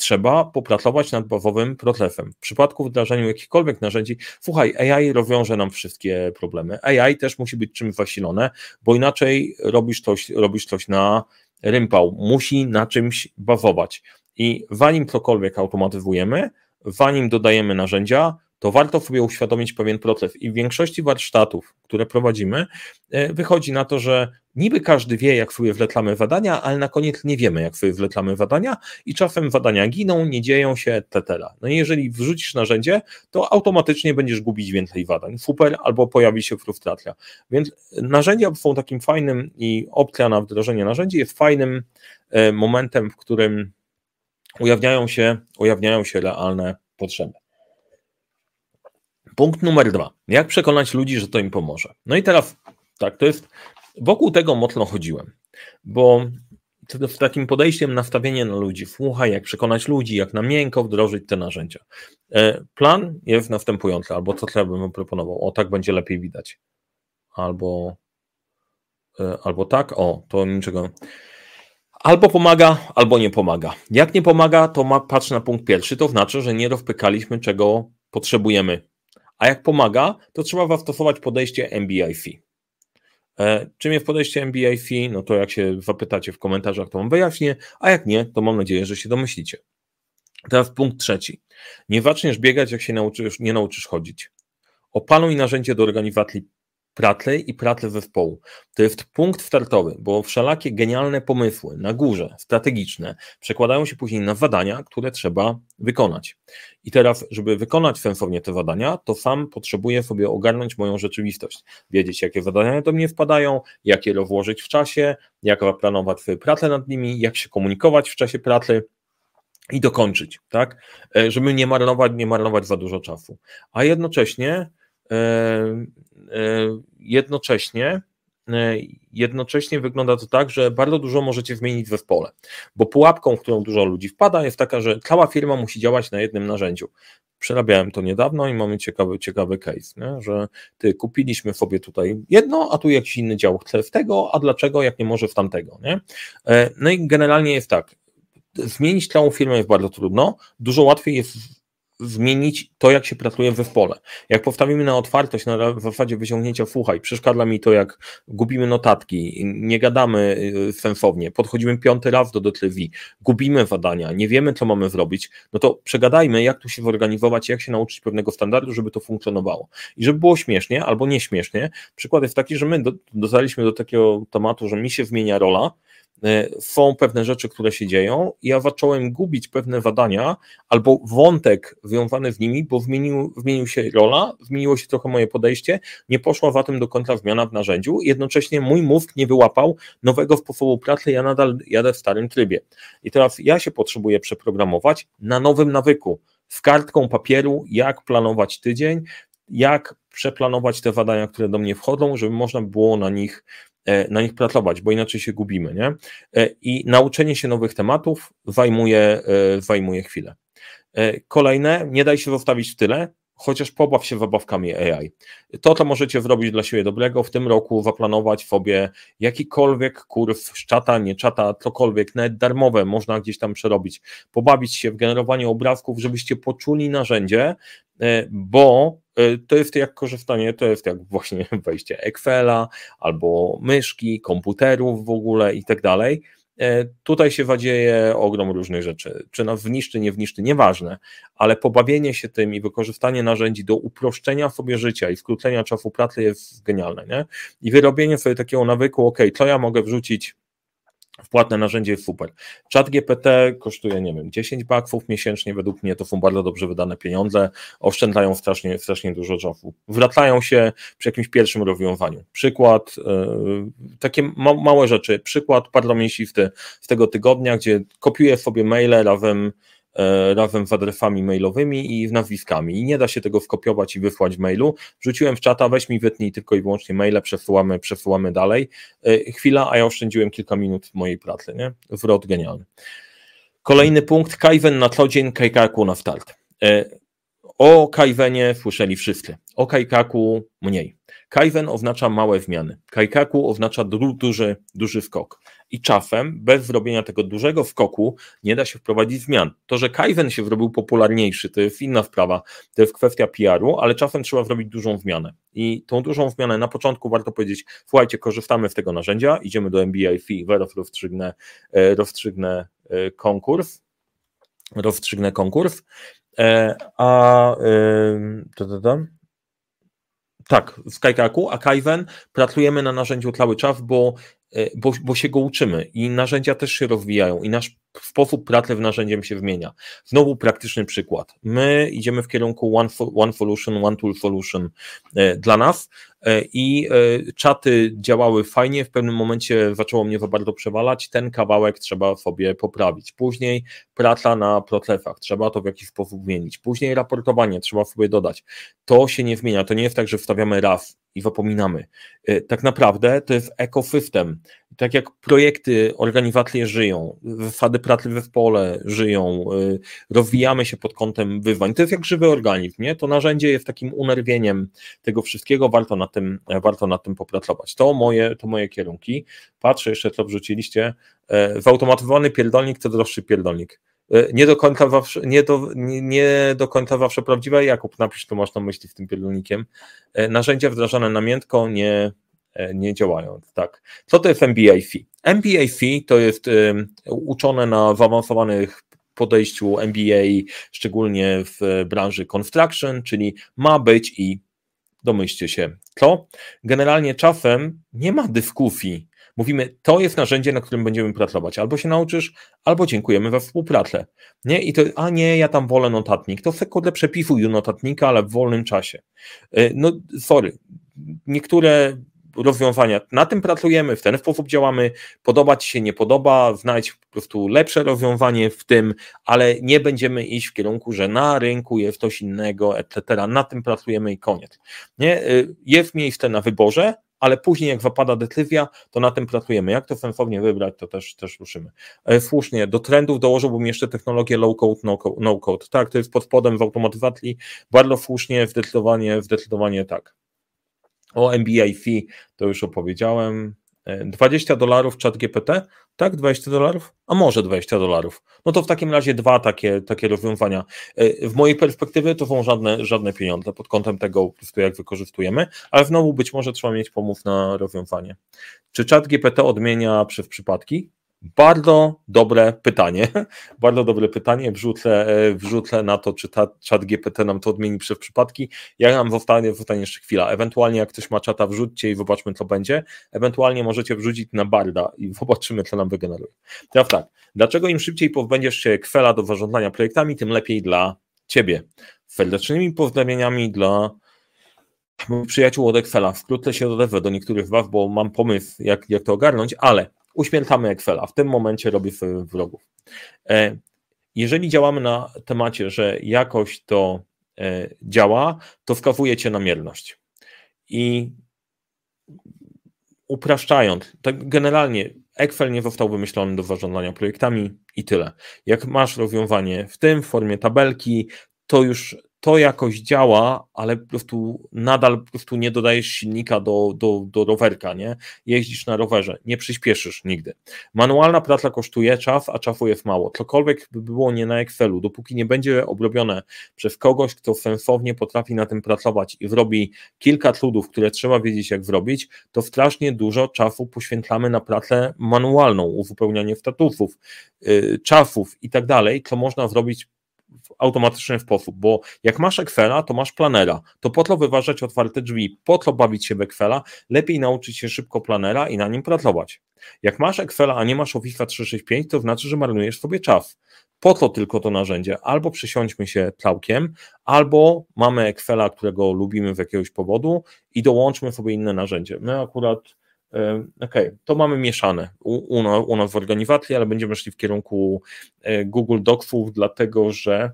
trzeba popracować nad bawowym protlefem. W przypadku wdrażania jakichkolwiek narzędzi, słuchaj, AI rozwiąże nam wszystkie problemy. AI też musi być czymś zasilone, bo inaczej robisz coś, robisz coś na rympał, musi na czymś bawować. I zanim cokolwiek automatyzujemy, zanim dodajemy narzędzia, to warto sobie uświadomić pewien proces. I w większości warsztatów, które prowadzimy, e, wychodzi na to, że niby każdy wie, jak sobie wletlamy zadania, ale na koniec nie wiemy, jak sobie wletlamy zadania i czasem zadania giną, nie dzieją się, etc. No i jeżeli wrzucisz narzędzie, to automatycznie będziesz gubić więcej zadań. Super, albo pojawi się frustracja. Więc narzędzia są takim fajnym i opcja na wdrożenie narzędzi jest fajnym e, momentem, w którym ujawniają się, ujawniają się realne potrzeby. Punkt numer dwa. Jak przekonać ludzi, że to im pomoże? No i teraz tak, to jest. Wokół tego mocno chodziłem, bo w takim podejściem nastawienie na ludzi, słuchaj, jak przekonać ludzi, jak na miękko wdrożyć te narzędzia. E, plan jest następujący, albo co trzeba bym proponował, o tak będzie lepiej widać, albo, e, albo tak, o, to niczego. Albo pomaga, albo nie pomaga. Jak nie pomaga, to ma, patrz na punkt pierwszy, to znaczy, że nie rozpykaliśmy, czego potrzebujemy a jak pomaga, to trzeba zastosować podejście MBIF. E, czym jest podejście MBIF? No to jak się zapytacie w komentarzach, to wam wyjaśnię, a jak nie, to mam nadzieję, że się domyślicie. Teraz punkt trzeci. Nie zaczniesz biegać, jak się nauczysz, nie nauczysz chodzić. Opanuj narzędzie do organizacji pratle i pratle zespołu. To jest punkt startowy, bo wszelakie genialne pomysły na górze, strategiczne, przekładają się później na zadania, które trzeba wykonać. I teraz, żeby wykonać sensownie te zadania, to sam potrzebuję sobie ogarnąć moją rzeczywistość, wiedzieć, jakie zadania do mnie wpadają, jak je rozłożyć w czasie, jak zaplanować pracę nad nimi, jak się komunikować w czasie pracy, i dokończyć, tak? E, żeby nie marnować, nie marnować za dużo czasu. A jednocześnie jednocześnie e, jednocześnie wygląda to tak, że bardzo dużo możecie zmienić w zespole, bo pułapką, w którą dużo ludzi wpada, jest taka, że cała firma musi działać na jednym narzędziu. Przerabiałem to niedawno i mamy ciekawy, ciekawy case, nie? że ty kupiliśmy sobie tutaj jedno, a tu jakiś inny dział chce w tego, a dlaczego, jak nie może w tamtego. Nie? No i generalnie jest tak, zmienić całą firmę jest bardzo trudno, dużo łatwiej jest zmienić to, jak się pracuje w zespole. Jak postawimy na otwartość, na zasadzie wyciągnięcia, słuchaj, przeszkadza mi to, jak gubimy notatki, nie gadamy y, sensownie, podchodzimy piąty raz do detlwi, gubimy zadania, nie wiemy, co mamy zrobić, no to przegadajmy, jak tu się zorganizować, jak się nauczyć pewnego standardu, żeby to funkcjonowało. I żeby było śmiesznie albo nieśmiesznie, przykład jest taki, że my do, dotarliśmy do takiego tematu, że mi się zmienia rola, są pewne rzeczy, które się dzieją, ja zacząłem gubić pewne zadania albo wątek związany z nimi, bo zmienił, zmienił się rola, zmieniło się trochę moje podejście, nie poszła za tym do końca zmiana w narzędziu, jednocześnie mój mózg nie wyłapał nowego sposobu pracy, ja nadal jadę w starym trybie. I teraz ja się potrzebuję przeprogramować na nowym nawyku, z kartką papieru, jak planować tydzień, jak przeplanować te zadania, które do mnie wchodzą, żeby można było na nich na nich pracować, bo inaczej się gubimy. Nie? E, I nauczenie się nowych tematów zajmuje, e, zajmuje chwilę. Kolejne, nie daj się zostawić w tyle, chociaż pobaw się zabawkami AI. To, to możecie zrobić dla siebie dobrego, w tym roku zaplanować sobie jakikolwiek kurs czata, nie czata, cokolwiek, nawet darmowe, można gdzieś tam przerobić, pobawić się w generowanie obrazków, żebyście poczuli narzędzie, bo E, to jest jak korzystanie, to jest jak właśnie *laughs* wejście Excela albo myszki, komputerów w ogóle i tak dalej. E, tutaj się wadzieje ogrom różnych rzeczy. Czy nas wniszczy, nie wniszczy, nieważne, ale pobawienie się tym i wykorzystanie narzędzi do uproszczenia sobie życia i skrócenia czasu pracy jest genialne. Nie? I wyrobienie sobie takiego nawyku, ok, co ja mogę wrzucić Wpłatne narzędzie jest super. Chat GPT kosztuje, nie wiem, 10 baksów miesięcznie, według mnie to są bardzo dobrze wydane pieniądze, oszczędzają strasznie, strasznie dużo czasu. Wracają się przy jakimś pierwszym rozwiązaniu. Przykład, yy, takie ma, małe rzeczy, przykład bardzo mięsisty z tego tygodnia, gdzie kopiuję sobie maile razem razem z adresami mailowymi i z nazwiskami. I nie da się tego skopiować i wysłać w mailu. Wrzuciłem w czata, weź mi wytnij tylko i wyłącznie maile, przesyłamy, przesyłamy dalej. E, chwila, a ja oszczędziłem kilka minut mojej pracy, nie? Zwrot genialny. Kolejny punkt, Kaizen na co dzień, Kajkarku na start. E, O Kajwenie słyszeli wszyscy, o Kajkaku mniej. Kajwen oznacza małe zmiany, Kajkaku oznacza du duży, duży skok. I czasem bez zrobienia tego dużego skoku nie da się wprowadzić zmian. To, że Kajwen się zrobił popularniejszy, to jest inna sprawa, to jest kwestia PR-u, ale czasem trzeba zrobić dużą zmianę. I tą dużą zmianę na początku warto powiedzieć, słuchajcie, korzystamy z tego narzędzia, idziemy do MBI zaraz rozstrzygnę, e, rozstrzygnę e, konkurs, rozstrzygnę konkurs, e, a to, to, to, tak, w Skykaku, a Kaiwen pracujemy na narzędziu cały czas, bo, bo, bo się go uczymy i narzędzia też się rozwijają i nasz sposób pracy w narzędziem się zmienia. Znowu praktyczny przykład. My idziemy w kierunku One, one Solution, One Tool Solution dla nas E, i czaty działały fajnie, w pewnym momencie zaczęło mnie za bardzo przewalać, ten kawałek trzeba sobie poprawić. Później praca na procesach, trzeba to w jakiś sposób zmienić. Później raportowanie trzeba sobie dodać. To się nie zmienia, to nie jest tak, że wstawiamy raz i zapominamy. E, tak naprawdę to jest ekosystem. Tak jak projekty, organizacje żyją, zasady pracy w zespole żyją, rozwijamy się pod kątem wyzwań. To jest jak żywy organizm, nie? To narzędzie jest takim unerwieniem tego wszystkiego, warto na tym, warto nad tym popracować. To moje, to moje kierunki. Patrzę jeszcze, co wrzuciliście. E, zautomatyzowany pierdolnik to droższy pierdolnik. E, nie do końca zawsze, nie do, nie, do końca zawsze prawdziwe. Jakub, napisz, co masz na myśli z tym pierdolnikiem. E, narzędzia wdrażane namiętko nie, nie działają. Tak. Co to jest MBA-FI? MBA-FI to jest uczone na zaawansowanych podejściu MBA, szczególnie w branży construction, czyli ma być i domyślcie się, co? Generalnie czasem nie ma dyskusji. Mówimy, to jest narzędzie, na którym będziemy pracować. Albo się nauczysz, albo dziękujemy za współpracę. Nie? I to, a nie, ja tam wolę notatnik. To sekundę przepisuj notatnika, ale w wolnym czasie. Y, no, sorry. Niektóre rozwiązania. Na tym pracujemy, w ten sposób działamy. Podoba Ci się, nie podoba, znajdź po prostu lepsze rozwiązanie w tym, ale nie będziemy iść w kierunku, że na rynku jest coś innego, etc. Na tym pracujemy i koniec. Nie? Y, jest miejsce na wyborze, ale później jak zapada decyzja, to na tym pracujemy. Jak to sensownie wybrać, to też, też ruszymy. E, słusznie, do trendów dołożyłbym jeszcze technologię low-code, no-code. Tak, to jest pod spodem w automatyzacji, bardzo słusznie, zdecydowanie, zdecydowanie tak. O MBI fee to już opowiedziałem. 20 e, dolarów czat GPT? Tak, 20 dolarów? A może 20 dolarów. No to w takim razie dwa takie, takie rozwiązania. E, w mojej perspektywie to są żadne, żadne pieniądze pod kątem tego, po prostu jak wykorzystujemy, ale znowu być może trzeba mieć pomysł na rozwiązanie. Czy czat GPT odmienia przez przypadki? Bardzo dobre pytanie. *laughs* Bardzo dobre pytanie. Wrzucę, e, wrzucę na to, czy ta czat GPT nam to odmieni przez przypadki. Ja nam zostanie, zostanie jeszcze chwila. Ewentualnie, jak ktoś ma czata, wrzućcie i zobaczmy, co będzie. Ewentualnie możecie wrzucić na Barda i *laughs* zobaczymy, co nam wygeneruje. Teraz tak, dlaczego im szybciej pozbędziesz się kwela do zarządzania projektami, tym lepiej dla ciebie. Serdecznymi pozdrowieniami dla przyjaciół od Excela. Wkrótce się dodewę do niektórych z Was, bo mam pomysł, jak, jak to ogarnąć, ale uśmiercamy Excela. W tym momencie robi sobie wrogów. E, jeżeli działamy na temacie, że jakoś to e, działa, to wskazujecie na mierność. I upraszczając, tak generalnie Excel nie został wymyślony do zarządzania projektami i tyle. Jak masz rozwiązanie w tym, w formie tabelki, to już to jakoś działa, ale po prostu nadal po prostu nie dodajesz silnika do, do, do rowerka, nie? Jeździsz na rowerze, nie przyspieszysz nigdy. Manualna praca kosztuje czas, a czasu jest mało. Cokolwiek by było nie na Excelu, dopóki nie będzie obrobione przez kogoś, kto sensownie potrafi na tym pracować i zrobi kilka trudów, które trzeba wiedzieć jak zrobić, to strasznie dużo czasu poświęcamy na pracę manualną, uzupełnianie statusów, yy, czasów i tak dalej, co można zrobić automatyczny sposób, bo jak masz Excela, to masz planera. To po to wyważać otwarte drzwi, po to bawić się w Excela, lepiej nauczyć się szybko planera i na nim pracować. Jak masz Excela, a nie masz Office 365, to znaczy, że marnujesz sobie czas. Po to tylko to narzędzie. Albo przysiądźmy się całkiem, albo mamy Excela, którego lubimy z jakiegoś powodu i dołączmy sobie inne narzędzie. My akurat OK, to mamy mieszane. U, u, nas w organizacji, ale będziemy szli w kierunku e, Google Docsów, dlatego że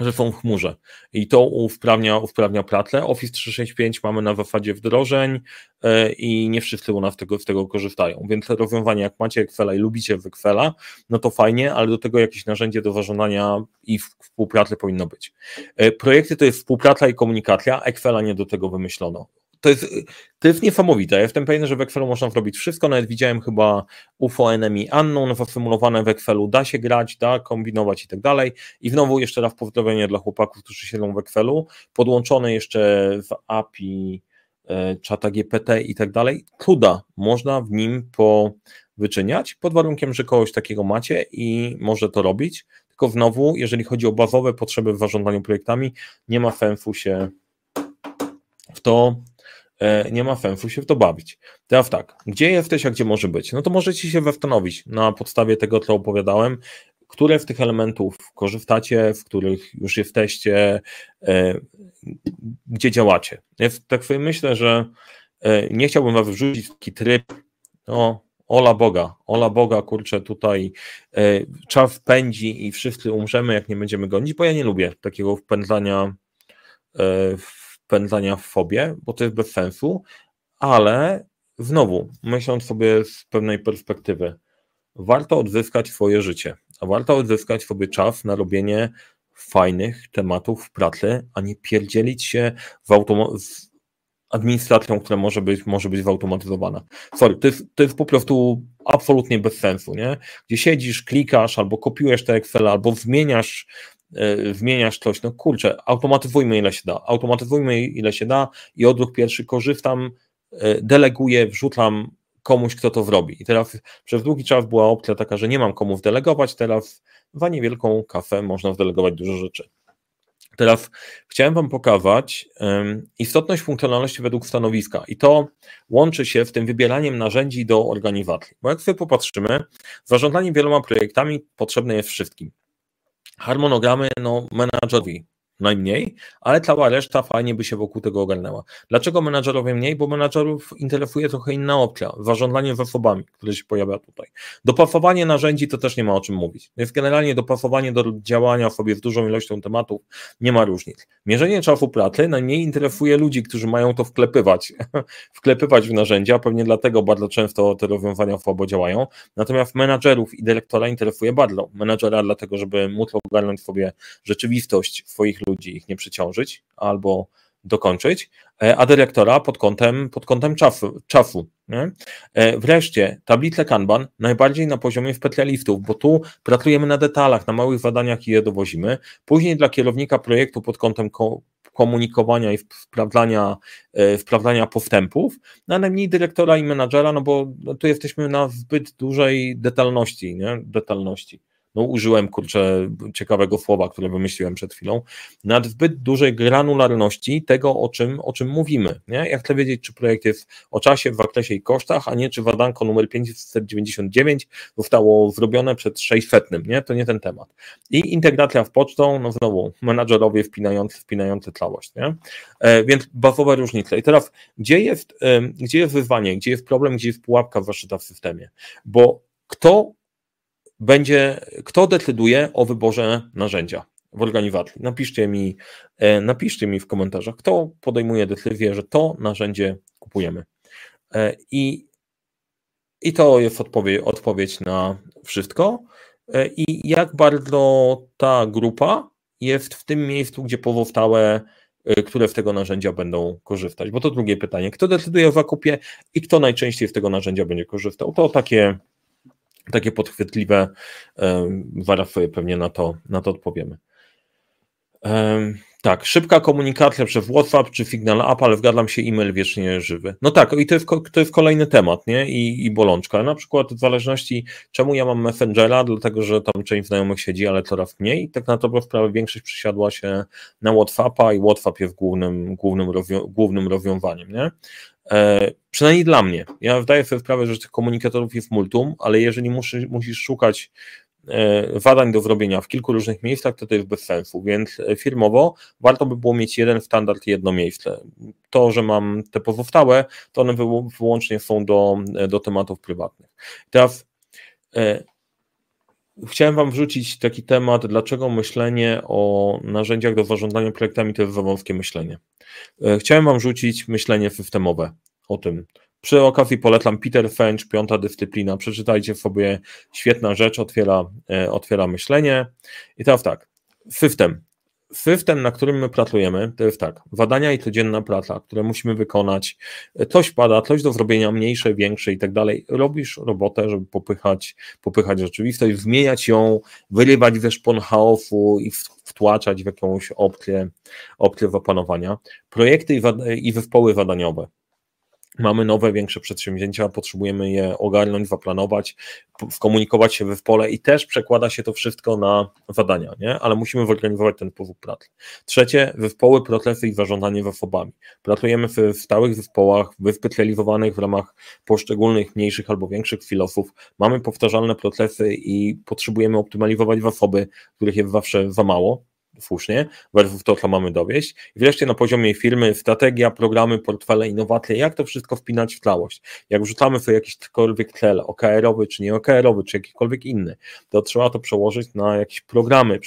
że są w chmurze. I to usprawnia, usprawnia Pratle. Office 365 mamy na zasadzie wdrożeń e, i nie wszyscy u nas tego, z tego korzystają, więc rozwiązanie jak macie Excela i lubicie w Excela, no to fajnie, ale do tego jakieś narzędzie do zarządzania i współpracy powinno być. E, projekty to jest współpraca i komunikacja, Excela nie do tego wymyślono to jest, to jest niesamowite. Ja jestem pewien, że w Excelu można zrobić wszystko. Nawet widziałem chyba UFO Enemy Unknown wysymulowane w Excelu. Da się grać, da kombinować i tak dalej. I znowu jeszcze raz pozdrowienie dla chłopaków, którzy siedzą w Excelu. Podłączone jeszcze w API e, czata GPT i tak dalej. Cuda można w nim powyczyniać, pod warunkiem, że kogoś takiego macie i może to robić. Tylko znowu, jeżeli chodzi o bazowe potrzeby w zarządzaniu projektami, nie ma sensu się w to nie ma sensu się w to bawić. Teraz tak, gdzie jesteś, a gdzie może być? No to możecie się zastanowić na podstawie tego, co opowiadałem, które z tych elementów korzystacie, w których już jesteście, e, gdzie działacie. Ja tak sobie myślę, że e, nie chciałbym wam wrzucić taki tryb, no, ola Boga, ola Boga, kurczę, tutaj czas pędzi i wszyscy umrzemy, jak nie będziemy gonić, bo ja nie lubię takiego wpędzania w wpędzania w fobię, bo to jest bez sensu, ale znowu, myśląc sobie z pewnej perspektywy, warto odzyskać swoje życie, a warto odzyskać sobie czas na robienie fajnych tematów w pracy, a nie pierdzielić się w z administracją, która może być, może być zautomatyzowana. Sorry, to jest, to jest po prostu absolutnie bez sensu, nie? Gdzie siedzisz, klikasz, albo kopiujesz te Excel, albo zmieniasz E, zmieniasz coś, no kurczę, automatyzujmy ile się da, automatyzujmy ile się da i odruch pierwszy korzystam, e, deleguję, wrzucam komuś, kto to zrobi. I teraz przez długi czas była opcja taka, że nie mam komu delegować, teraz za niewielką kafę można zdelegować dużo rzeczy. Teraz chciałem Wam pokazać um, istotność funkcjonalności według stanowiska i to łączy się w tym wybieraniem narzędzi do organizacji. Bo jak sobie popatrzymy, zarządzanie wieloma projektami potrzebne jest wszystkim. harmonograme, no manažerovi. Najmniej, ale cała reszta fajnie by się wokół tego ogarnęła. Dlaczego menadżerowie mniej? Bo menadżerów interesuje trochę inna opcja, zarządzanie zasobami, które się pojawia tutaj. Dopasowanie narzędzi to też nie ma o czym mówić. Więc generalnie dopasowanie do działania sobie z dużą ilością tematów nie ma różnic. Mierzenie czasu pracy najmniej interesuje ludzi, którzy mają to wklepywać, *laughs* wklepywać w narzędzia, pewnie dlatego bardzo często te rozwiązania słabo działają. Natomiast menadżerów i dyrektora interesuje bardzo. Menadżera dlatego, żeby móc ogarnąć sobie rzeczywistość swoich ludzi, ich nie przeciążyć albo dokończyć, e, a dyrektora pod kątem, pod kątem czasu nie? E, wreszcie tablice Kanban najbardziej na poziomie specjalistów, bo tu pracujemy na detalach, na małych zadaniach i je dowozimy. Później dla kierownika projektu pod kątem komunikowania i sprawdzania, e, sprawdzania postępów, no, a najmniej dyrektora i menadżera, no bo tu jesteśmy na zbyt dużej detalności, nie? detalności no użyłem kurczę ciekawego słowa, które wymyśliłem przed chwilą, nad zbyt dużej granularności tego, o czym, o czym mówimy. Nie? Ja chcę wiedzieć, czy projekt jest o czasie, w zakresie i kosztach, a nie czy wadanko numer 599 zostało zrobione przed 600, nie? To nie ten temat. I integracja w pocztą, no znowu, menadżerowie wpinający, wpinający całość, nie? E, więc bazowe różnice. I teraz, gdzie jest, e, gdzie jest wyzwanie, gdzie jest problem, gdzie jest pułapka waszyta w systemie? Bo kto będzie, kto decyduje o wyborze narzędzia w organizacji. Napiszcie mi, e, napiszcie mi w komentarzach, kto podejmuje decyzję, że to narzędzie kupujemy. E, I, i to jest odpowiedź, odpowiedź na wszystko. E, I jak bardzo ta grupa jest w tym miejscu, gdzie pozostałe, które z tego narzędzia będą korzystać. Bo to drugie pytanie. Kto decyduje o zakupie i kto najczęściej z tego narzędzia będzie korzystał? To takie takie podchwytliwe, sobie pewnie na to, na to odpowiemy. Tak, szybka komunikacja przez WhatsApp czy Signal App, ale wgadam się e-mail wiecznie żywy. No tak, i to jest, to jest kolejny temat, nie? I, I bolączka. Na przykład w zależności, czemu ja mam Messengera, dlatego że tam część znajomych siedzi, ale coraz mniej. Tak na dobrą sprawę większość przysiadła się na WhatsAppa i WhatsApp jest głównym, głównym, głównym rozwiązaniem, nie? E, przynajmniej dla mnie. Ja zdaję sobie sprawę, że tych komunikatorów jest multum, ale jeżeli musisz, musisz szukać e, zadań do zrobienia w kilku różnych miejscach, to to jest bez sensu, więc e, firmowo warto by było mieć jeden standard i jedno miejsce. To, że mam te pozostałe, to one wyłącznie są do, do tematów prywatnych. Teraz chciałem Wam wrzucić taki temat, dlaczego myślenie o narzędziach do zarządzania projektami to jest wawąskie myślenie. E, chciałem Wam wrzucić myślenie systemowe o tym. Przy okazji polecam Peter Fench, piąta dyscyplina. Przeczytajcie sobie, świetna rzecz, otwiera, e, otwiera myślenie. I teraz tak, system. System, na którym my pracujemy, to jest tak, badania i codzienna praca, które musimy wykonać, coś pada, coś do zrobienia, mniejsze, większe i tak dalej. Robisz robotę, żeby popychać, popychać rzeczywistość, zmieniać ją, wyrywać ze szpon chaosu i wtłaczać w jakąś opcję, opcję opanowania. Projekty i, i zespoły zadaniowe mamy nowe, większe przedsięwzięcia, potrzebujemy je ogarnąć, zaplanować, skomunikować się w pole i też przekłada się to wszystko na zadania, nie? ale musimy zorganizować ten powód pracy. Trzecie, zespoły, procesy i zarządzanie zasobami. Pracujemy w stałych zespołach, wyspecjalizowanych w ramach poszczególnych mniejszych albo większych filosów, mamy powtarzalne procesy i potrzebujemy optymalizować zasoby, których jest zawsze za mało, słusznie, versus to, co mamy dowieść. I wreszcie na poziomie firmy strategia, programy, portfele, innowacje, jak to wszystko wpinać w całość. Jak wrzucamy sobie jakikolwiek cel, OKR-owy, czy nie OKR-owy, czy jakikolwiek inny, to trzeba to przełożyć na jakieś programy,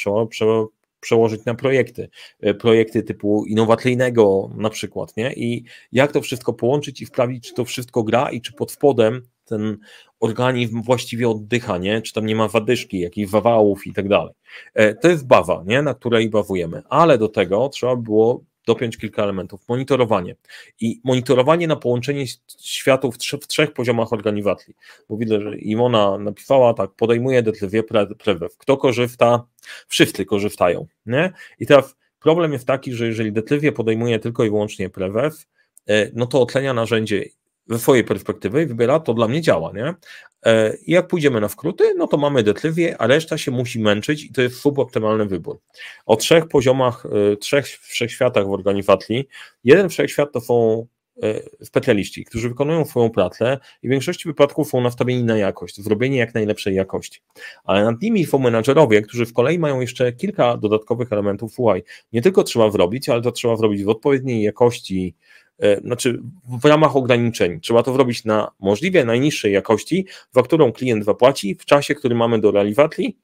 przełożyć na projekty, e, projekty typu innowacyjnego na przykład, nie? I jak to wszystko połączyć i sprawdzić, czy to wszystko gra i czy pod spodem ten organizm właściwie oddycha, nie? czy tam nie ma wadyszki, jakichś wawałów i tak dalej. E, to jest bawa, nie? na której bawujemy, ale do tego trzeba było dopiąć kilka elementów. Monitorowanie. I monitorowanie na połączenie światów w, w trzech poziomach organizacji. Bo widzę, że Imona napisała tak, podejmuje decyzję prewew. Kto korzysta? Wszyscy korzystają. Nie? I teraz problem jest taki, że jeżeli decyzję podejmuje tylko i wyłącznie prewew, e, no to ocenia narzędzie ze swojej perspektywy wybiera, to dla mnie działa, nie? E, I jak pójdziemy na skróty, no to mamy decyzję, a reszta się musi męczyć i to jest suboptymalny wybór. O trzech poziomach, e, trzech wszechświatach w organizacji. Jeden wszechświat to są e, specjaliści, którzy wykonują swoją pracę i w większości wypadków są nastawieni na jakość, zrobienie jak najlepszej jakości. Ale nad nimi są menadżerowie, którzy w kolei mają jeszcze kilka dodatkowych elementów UI. Nie tylko trzeba zrobić, ale to trzeba zrobić w odpowiedniej jakości, znaczy w ramach ograniczeń. Trzeba to zrobić na możliwie najniższej jakości, za którą klient zapłaci w czasie, który mamy do realizacji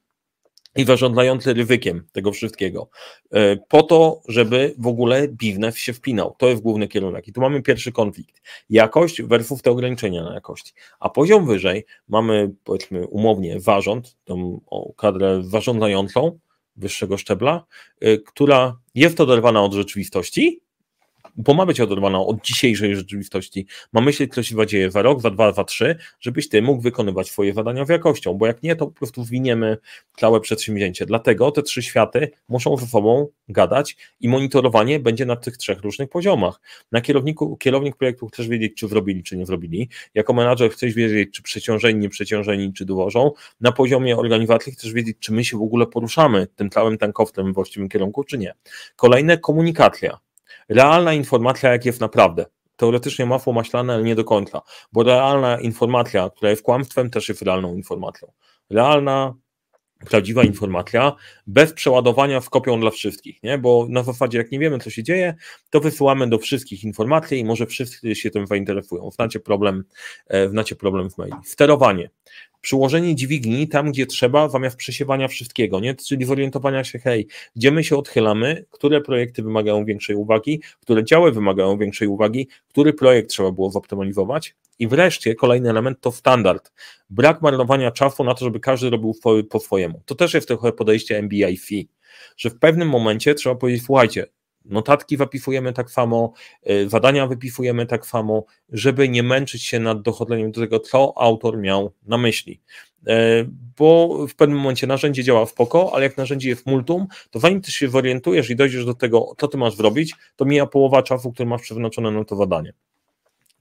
i zarządzający ryzykiem tego wszystkiego, e, po to, żeby w ogóle biznes się wpinał. To jest główny kierunek. I tu mamy pierwszy konflikt. Jakość versus te ograniczenia na jakości. A poziom wyżej mamy, powiedzmy umownie, zarząd, tą kadrę zarządzającą wyższego szczebla, e, która jest oderwana od rzeczywistości, bo ma być oderwana od dzisiejszej rzeczywistości. Ma myśleć, co się dzieje za rok, za dwa, za trzy, żebyś ty mógł wykonywać swoje zadania w jakością, bo jak nie, to po prostu zwiniemy całe przedsięwzięcie. Dlatego te trzy światy muszą ze sobą gadać i monitorowanie będzie na tych trzech różnych poziomach. Na kierowniku, kierownik projektu chcesz wiedzieć, czy zrobili, czy nie zrobili. Jako menadżer chcesz wiedzieć, czy przeciążeni, nie przeciążeni, czy dołożą. Na poziomie organizacji chcesz wiedzieć, czy my się w ogóle poruszamy tym całym tankowcem w właściwym kierunku, czy nie. Kolejne komunikacja realna informacja, jak jest naprawdę. Teoretycznie masło maślane, ale nie do końca, bo realna informacja, która jest kłamstwem, też jest realną informacją. Realna, prawdziwa informacja, bez przeładowania w kopią dla wszystkich, nie? bo na zasadzie jak nie wiemy, co się dzieje, to wysyłamy do wszystkich informacji i może wszyscy się tym zainteresują. Znacie problem, e, znacie problem w maili. Sterowanie przyłożenie dźwigni tam, gdzie trzeba, zamiast przesiewania wszystkiego, nie? czyli zorientowania się, hej, gdzie my się odchylamy, które projekty wymagają większej uwagi, które działy wymagają większej uwagi, który projekt trzeba było zoptymalizować. I wreszcie kolejny element to standard. Brak marnowania czasu na to, żeby każdy robił po swojemu. To też jest trochę podejście MBIC, że w pewnym momencie trzeba powiedzieć, słuchajcie, Notatki wypisujemy tak samo, y, zadania wypisujemy tak samo, żeby nie męczyć się nad dochodzeniem do tego, co autor miał na myśli. Y, bo w pewnym momencie narzędzie działa w poko, ale jak narzędzie jest multum, to zanim ty się zorientujesz i dojdziesz do tego, co ty masz zrobić, to mija połowa czasu, który masz przeznaczone na to zadanie.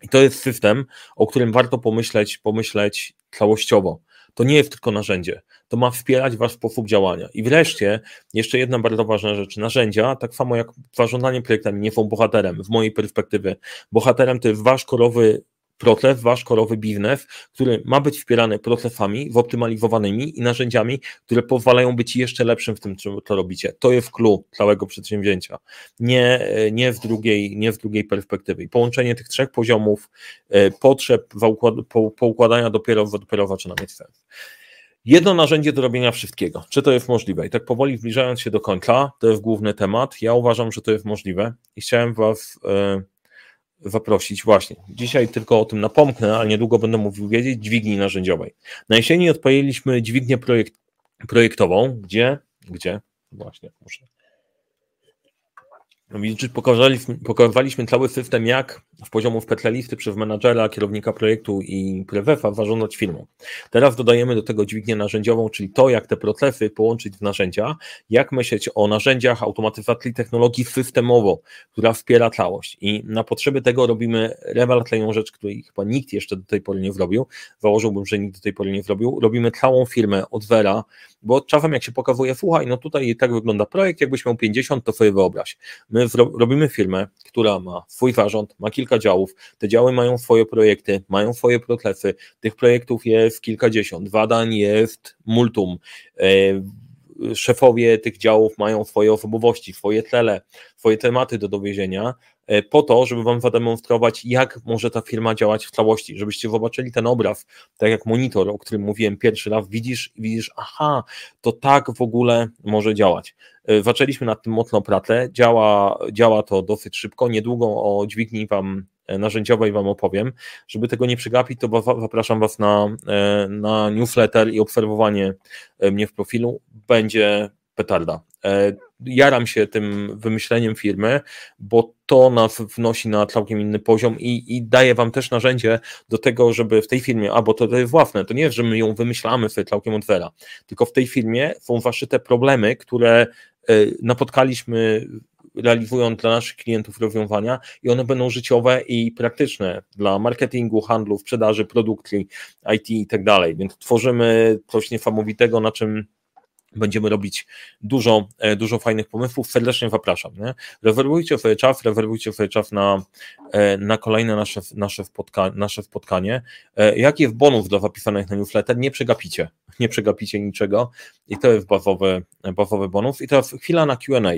I to jest system, o którym warto pomyśleć, pomyśleć całościowo. To nie jest tylko narzędzie, to ma wspierać wasz sposób działania. I wreszcie, jeszcze jedna bardzo ważna rzecz, narzędzia, tak samo jak zarządzanie projektami, nie są bohaterem, z mojej perspektywy. Bohaterem to jest wasz korowy proces, wasz korowy biznes, który ma być wspierany procesami zoptymalizowanymi i narzędziami, które pozwalają być jeszcze lepszym w tym, co robicie. To jest clue całego przedsięwzięcia. Nie, nie, w, drugiej, nie w drugiej perspektywie. I połączenie tych trzech poziomów e, potrzeb poukładania dopiero, dopiero zaczyna mieć sens. Jedno narzędzie do robienia wszystkiego. Czy to jest możliwe? I tak powoli zbliżając się do końca, to jest główny temat. Ja uważam, że to jest możliwe i chciałem Was e, zaprosić. Właśnie. Dzisiaj tylko o tym napomknę, ale niedługo będę mówił wiedzieć, dźwigni narzędziowej. Na jesieni odpaliliśmy dźwignię projekt, projektową, gdzie, gdzie, właśnie, muszę Widzisz, pokazaliśmy, pokazaliśmy cały system, jak w poziomu w listy przez menadżera, kierownika projektu i prewefa zarządzać firmą. Teraz dodajemy do tego dźwignię narzędziową, czyli to, jak te procesy połączyć w narzędzia, jak myśleć o narzędziach automatyzacji technologii systemowo, która wspiera całość. I na potrzeby tego robimy rewelacyjną rzecz, której chyba nikt jeszcze do tej pory nie zrobił. Założyłbym, że nikt do tej pory nie zrobił. Robimy całą firmę od zera, bo czasem jak się pokazuje, słuchaj, no tutaj tak wygląda projekt, jakbyś miał 50, to sobie wyobraź. My robimy firmę, która ma swój zarząd, ma kilka działów, te działy mają swoje projekty, mają swoje procesy, tych projektów jest kilkadziesiąt, zadań jest multum, e, szefowie tych działów mają swoje osobowości, swoje cele, swoje tematy do dowiezienia, po to, żeby Wam zademonstrować, jak może ta firma działać w całości, żebyście zobaczyli ten obraz, tak jak monitor, o którym mówiłem pierwszy raz, widzisz i widzisz, aha, to tak w ogóle może działać. E, zaczęliśmy nad tym mocno pracę, działa, działa to dosyć szybko, niedługo o dźwigni Wam e, narzędziowej Wam opowiem. Żeby tego nie przegapić, to zapraszam Was na, na newsletter i obserwowanie mnie w profilu. Będzie petarda. Jaram się tym wymyśleniem firmy, bo to nas wnosi na całkiem inny poziom i, i daje wam też narzędzie do tego, żeby w tej firmie, a bo to, to jest własne, to nie jest, że my ją wymyślamy sobie całkiem od zera, tylko w tej firmie są te problemy, które e, napotkaliśmy realizując dla naszych klientów rozwiązania i one będą życiowe i praktyczne dla marketingu, handlu, sprzedaży, produkcji, IT i tak dalej. Więc tworzymy coś niesamowitego, na czym Będziemy robić dużo, e, dużo fajnych pomysłów. Serdecznie zapraszam. Nie? Rezerwujcie sobie czas, rezerwujcie sobie czas na, e, na kolejne nasze, nasze, spotka, nasze spotkanie. E, jaki jest bonus dla zapisanych na newsletter? Nie przegapicie. Nie przegapicie niczego i to jest bazowy, bazowy bonus. I teraz chwila na QA,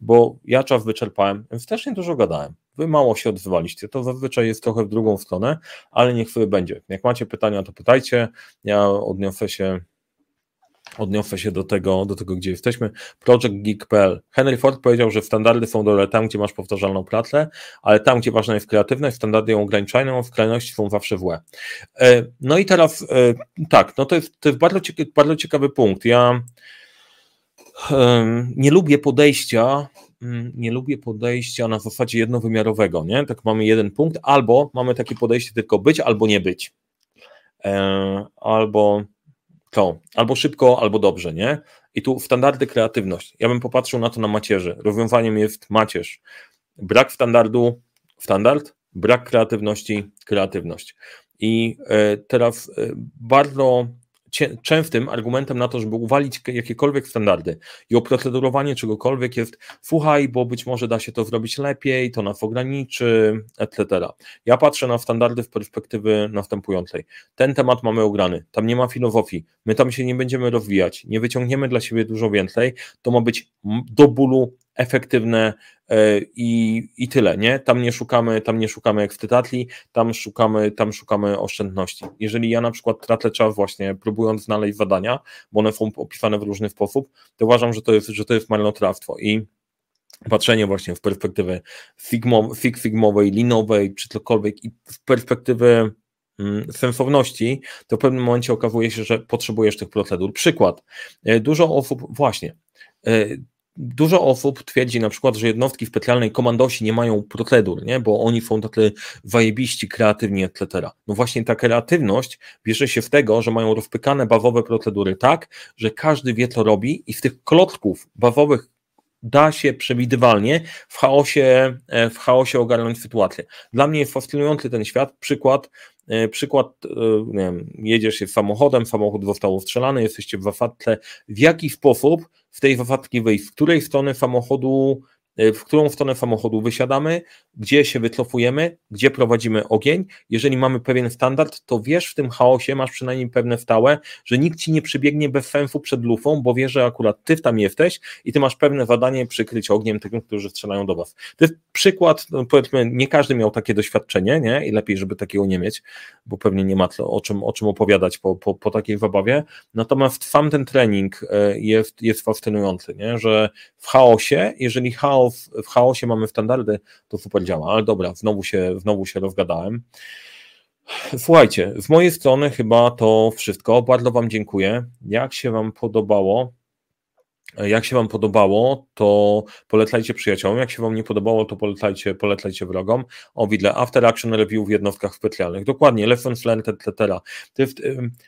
bo ja czas wyczerpałem, więc nie dużo gadałem. Wy mało się odzywaliście, to zazwyczaj jest trochę w drugą stronę, ale niech sobie będzie. Jak macie pytania, to pytajcie. Ja odniosę się odniosę się do tego, do tego, gdzie jesteśmy. Project Geek.pl. Henry Ford powiedział, że standardy są dobre tam, gdzie masz powtarzalną pracę, ale tam, gdzie ważna jest kreatywność, standardy ją ograniczają, skrajności są zawsze złe. E, no i teraz e, tak, no to jest, to jest bardzo, ciekawy, bardzo ciekawy punkt. Ja nie lubię podejścia, mm, nie lubię podejścia na zasadzie jednowymiarowego, nie? Tak mamy jeden punkt, albo mamy takie podejście tylko być, albo nie być. E, albo to albo szybko, albo dobrze, nie? I tu standardy kreatywność. Ja bym popatrzył na to na macierzy. Rozwiązaniem jest macierz. Brak standardu, standard, brak kreatywności, kreatywność. I e, teraz e, bardzo częstym argumentem na to, żeby uwalić jakiekolwiek standardy. I oprocedurowanie czegokolwiek jest słuchaj, bo być może da się to zrobić lepiej, to nas ograniczy, etc. Ja patrzę na standardy w perspektywy następującej. Ten temat mamy ograny, tam nie ma filozofii, my tam się nie będziemy rozwijać, nie wyciągniemy dla siebie dużo więcej, to ma być do bólu efektywne e, i, i tyle, nie? Tam nie szukamy, tam nie szukamy ekscytacji, tam szukamy, tam szukamy oszczędności. Jeżeli ja na przykład tracę czas właśnie próbując znaleźć zadania, bo one są opisane w różny sposób, to uważam, że to jest, że to jest marnotrawstwo i patrzenie właśnie w perspektywy figmo, fig figmowej, linowej, czy cokolwiek i w perspektywy mm, sensowności, to w pewnym momencie okazuje się, że potrzebujesz tych procedur. Przykład. E, dużo osób, właśnie, e, Dużo osób twierdzi na przykład, że jednostki specjalnej komandosi nie mają procedur, nie? bo oni są tacy wajebiści, kreatywni, etc. No właśnie ta kreatywność bierze się w tego, że mają rozpykane bawowe procedury tak, że każdy wie, co robi i z tych klocków bawowych da się przewidywalnie w chaosie, e, w chaosie ogarnąć sytuację. Dla mnie jest fascynujący ten świat. Przykład, przykład e, nie wiem, jedziesz się samochodem, samochód został strzelany, jesteście w wafatce. W jaki sposób w tej wafatki wyjść? Z której strony samochodu w którą stronę samochodu wysiadamy, gdzie się wycofujemy, gdzie prowadzimy ogień. Jeżeli mamy pewien standard, to wiesz w tym chaosie, masz przynajmniej pewne stałe, że nikt ci nie przybiegnie bez sensu przed lufą, bo wie, że akurat ty tam jesteś i ty masz pewne zadanie przykryć ogniem tych, którzy strzelają do was. To jest przykład, no powiedzmy, nie każdy miał takie doświadczenie, nie? I lepiej, żeby takiego nie mieć, bo pewnie nie ma o czym, o czym opowiadać po, po, po takiej zabawie. Natomiast sam ten trening e, jest, jest fascynujący, nie? że w chaosie, jeżeli chaos, w chaosie mamy standardy, to super działa, ale dobra, znowu się, znowu się rozgadałem. Słuchajcie, z mojej strony chyba to wszystko. Bardzo Wam dziękuję. Jak się Wam podobało? Jak się Wam podobało, to polecajcie przyjaciołom. Jak się Wam nie podobało, to polecajcie, polecajcie wrogom. O, widzę After Action Review w jednostkach specjalnych. Dokładnie, lessons learned, etc.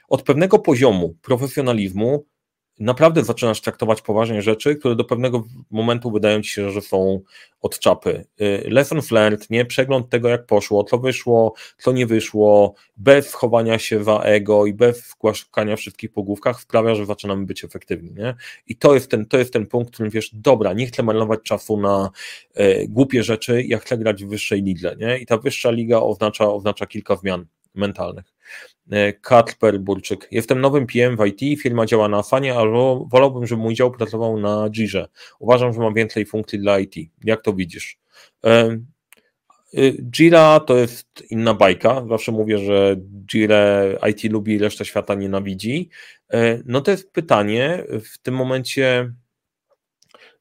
Od pewnego poziomu profesjonalizmu naprawdę zaczynasz traktować poważnie rzeczy, które do pewnego momentu wydają ci się, że są od czapy. Y, lesson learned, nie? Przegląd tego, jak poszło, co wyszło, co nie wyszło, bez chowania się za ego i bez wkładania wszystkich po główkach sprawia, że zaczynamy być efektywni, nie? I to jest ten, to jest ten punkt, w którym wiesz, dobra, nie chcę marnować czasu na e, głupie rzeczy, ja chcę grać w wyższej lidze, nie? I ta wyższa liga oznacza, oznacza kilka zmian mentalnych. E, Kacper Burczyk. Jestem nowym PM w IT, firma działa na Fanie, ale wolałbym, żeby mój dział pracował na Jirze. Uważam, że mam więcej funkcji dla IT. Jak to widzisz? E, Jira to jest inna bajka. Zawsze mówię, że Jira IT lubi, reszta świata nienawidzi. E, no to jest pytanie w tym momencie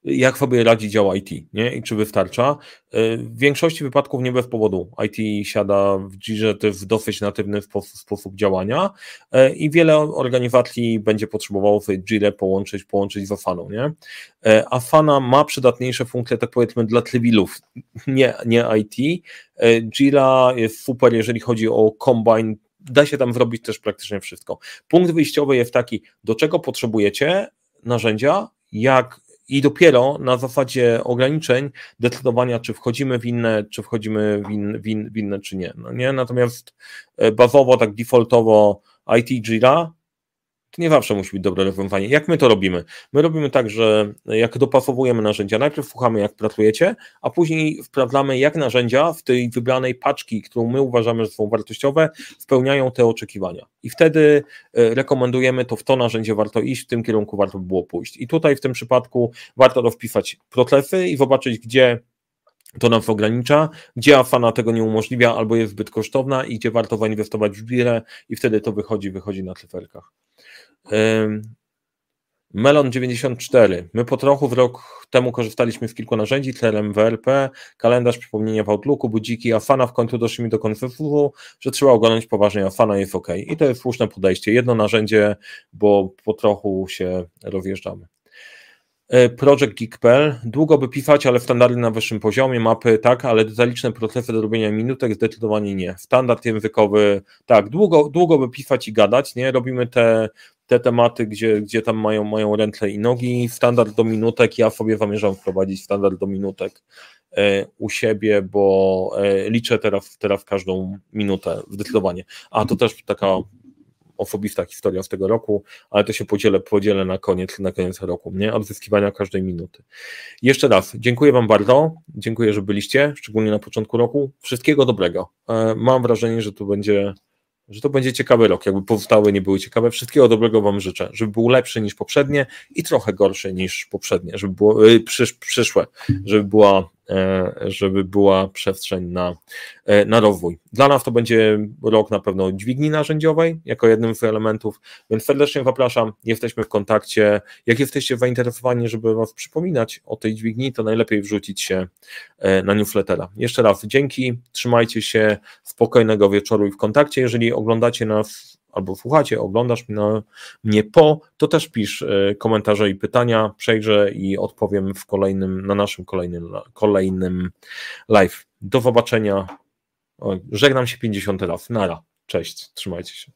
jak sobie radzi dział IT nie? i czy wystarcza. E, w większości wypadków nie bez powodu. IT siada w Jirze w dosyć natywny sposób działania e, i wiele organizacji będzie potrzebowało sobie Jirę połączyć, połączyć z Afaną. Nie? E, Afana ma przydatniejsze funkcje, tak powiedzmy, dla cywilów, nie, nie IT. Jira jest super, jeżeli chodzi o combine da się tam zrobić też praktycznie wszystko. Punkt wyjściowy jest taki, do czego potrzebujecie narzędzia, jak i dopiero na zasadzie ograniczeń decydowania, czy wchodzimy w inne, czy wchodzimy w, in, w, in, w inne, czy nie. No nie. Natomiast e, bazowo, tak defaultowo IT Jira to nie zawsze musi być dobre rozwiązanie. Jak my to robimy? My robimy tak, że jak dopasowujemy narzędzia, najpierw słuchamy, jak pracujecie, a później sprawdzamy, jak narzędzia w tej wybranej paczki, którą my uważamy, że są wartościowe, spełniają te oczekiwania. I wtedy e, rekomendujemy to w to narzędzie warto iść, w tym kierunku warto by było pójść. I tutaj w tym przypadku warto rozpisać procesy i zobaczyć, gdzie to nas ogranicza, gdzie Afana tego nie umożliwia albo jest zbyt kosztowna i gdzie warto zainwestować w birę i wtedy to wychodzi, wychodzi na cyferkach. Melon 94. My po trochu w rok temu korzystaliśmy z kilku narzędzi, CRM, WRP, kalendarz, przypomnienia w Outlooku, budziki, Afana w końcu doszli mi do konsensusu, że trzeba oglądać poważnie Afana jest ok. I to jest słuszne podejście. Jedno narzędzie, bo po trochu się rozjeżdżamy. E, Project Geek.pl. Długo by pisać, ale standardy na wyższym poziomie, mapy tak, ale detaliczne procesy do robienia minutek zdecydowanie nie. Standard językowy, tak, długo, długo by pisać i gadać, nie? Robimy te, te tematy, gdzie, gdzie tam mają, mają ręce i nogi. Standard do minutek, ja sobie zamierzam wprowadzić standard do minutek e, u siebie, bo e, liczę teraz, teraz każdą minutę zdecydowanie. A to też taka osobista historia z tego roku, ale to się podzielę, podzielę na koniec, na koniec roku, nie? Odzyskiwania każdej minuty. Jeszcze raz, dziękuję Wam bardzo, dziękuję, że byliście, szczególnie na początku roku. Wszystkiego dobrego. E, mam wrażenie, że to będzie że to będzie ciekawy rok. Jakby pozostałe nie były ciekawe. Wszystkiego dobrego Wam życzę, żeby był lepszy niż poprzednie i trochę gorszy niż poprzednie, żeby było yy, przysz, przyszłe, żeby była żeby była przestrzeń na, e, na rozwój. Dla nas to będzie rok na pewno dźwigni narzędziowej, jako jednym z elementów, więc serdecznie zapraszam, jesteśmy w kontakcie. Jak jesteście zainteresowani, żeby Was przypominać o tej dźwigni, to najlepiej wrzucić się e, na newslettera. Jeszcze raz dzięki, trzymajcie się, spokojnego wieczoru i w kontakcie. Jeżeli oglądacie nas albo słuchacie, oglądasz mnie, mnie po, to też pisz e, komentarze i pytania, przejrzę i odpowiem w kolejnym, na naszym kolejnym, kolejnym live. Do zobaczenia. Żegnam się 50 raz. Nara. Cześć, trzymajcie się.